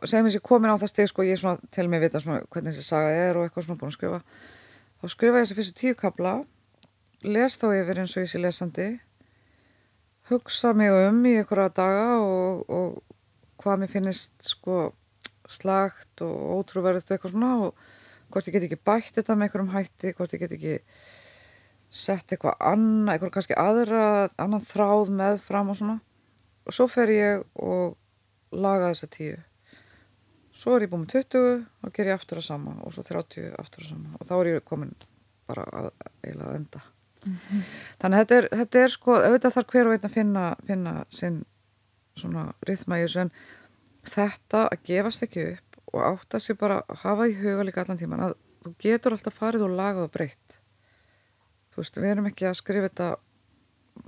segjum ég að ég komin á það steg sko ég er svona til mig vita svona hvernig þessi saga er og eitthvað svona búin að skrifa þá skrifa ég þessi fyrstu tíu kabla les þá yfir eins og ég sé lesandi hugsa mig um í einhverja daga og, og hvað mér finnist sko slagt og ótrúverðt og eitthvað svona og hvort ég get ekki bætt þetta með einhverjum hætti hvort ég get ekki sett eitthvað annað, eitthvað kannski aðra annan þráð með fram og svona. Og svo fer ég og laga þessa tíu. Svo er ég búin með 20 og ger ég aftur að sama og svo 30 aftur að sama og þá er ég komin bara að, eiginlega að enda. Mm -hmm. þannig að þetta er, þetta er sko auðvitað þarf hver og einn að finna, finna sinn svona rithma í þessu en þetta að gefast ekki upp og átta sig bara að hafa í huga líka allan tíman að þú getur alltaf farið og lagað og breytt. Þú veist, við erum ekki að skrifa þetta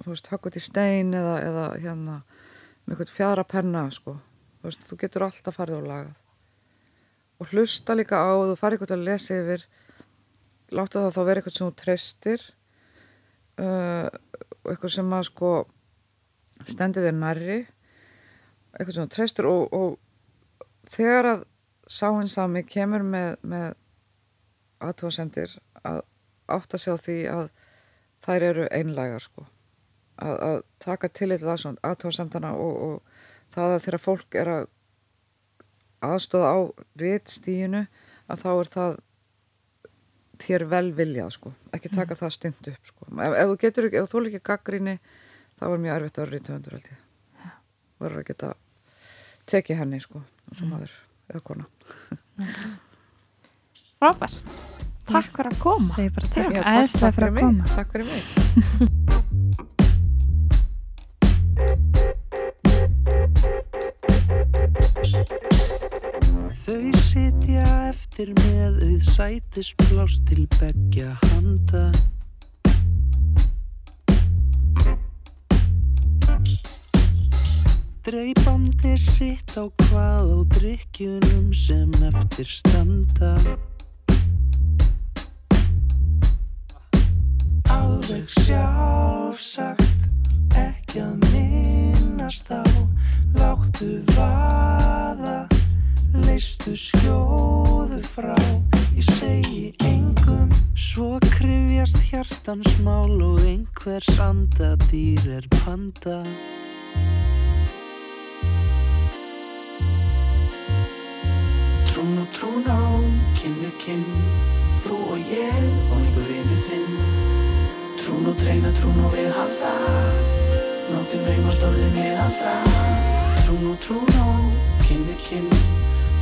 þú veist, hökkut í stein eða, eða hérna með eitthvað fjara penna sko. Þú veist, þú getur alltaf farið og lagað. Og hlusta líka á þú farið eitthvað að lesa yfir láttu það þá vera eitthvað sem þú treystir uh, og eitthvað sem að sko stendur þér nærri eitthvað sem þú treystir og, og þegar að sáinsami kemur með, með aðtóðsendir að átta sig á því að þær eru einlægar sko. Að, að taka til eitthvað aðtóðsemtana og, og það að þegar fólk er að aðstóða á réttstíginu að þá er það þér vel viljað sko. Ekki taka mm. það stund upp sko. Ef, ef þú getur ekki, ef þú þól ekki gaggríni þá er mjög erfitt að vera rítuðundur held ég. Verður að geta tekið henni sko svo mm. maður eða kona. Frábært. Takk fyrir að koma. Takk, takk, takk fyrir að koma. Takk fyrir mig. Þau sitja eftir með auð sætisblás til begja handa Dreipandi sitt á hvað á drikkjunum sem eftir standa. Alveg sjálfsagt ekki að minnast á. Láttu vaða, leistu skjóðu frá. Ég segi engum, svo krifjast hjartans mál og einhvers andadýr er panda Trún og trún á, við kinn. Þú og ég og einhver vinnu þinn. Trún og treyna, trún og við halda. Nóttin naumast orðin við halda Trún og trún á, við kinn.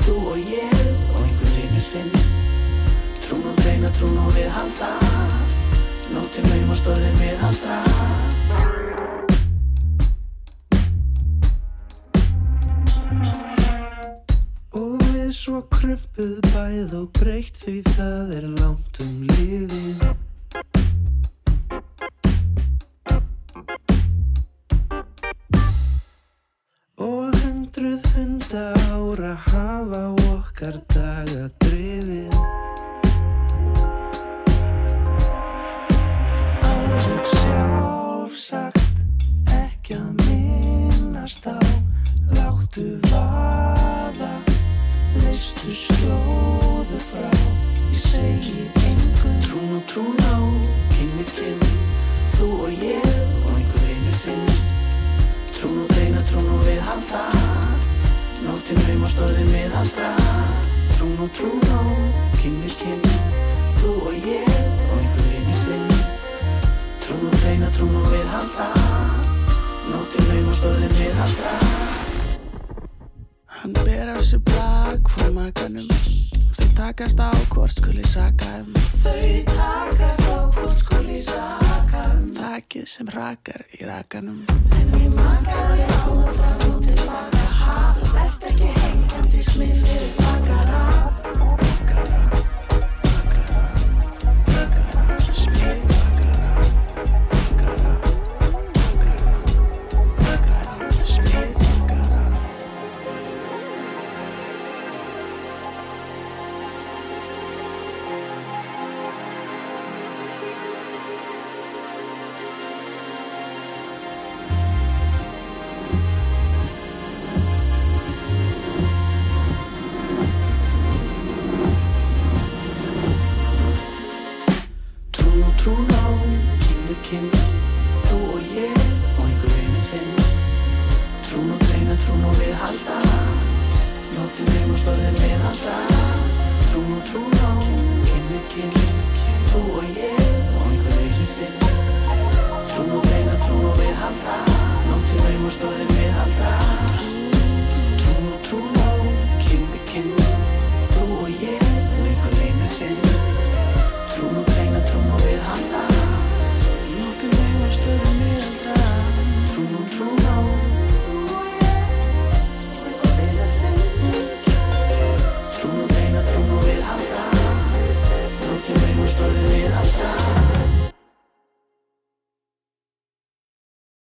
Þú og ég og einhver vinnu þinn. Trún og treyna, trún og við halda. Nóttin naumast orðin við halda svo krumpuð bæð og breytt því það er langt um liðið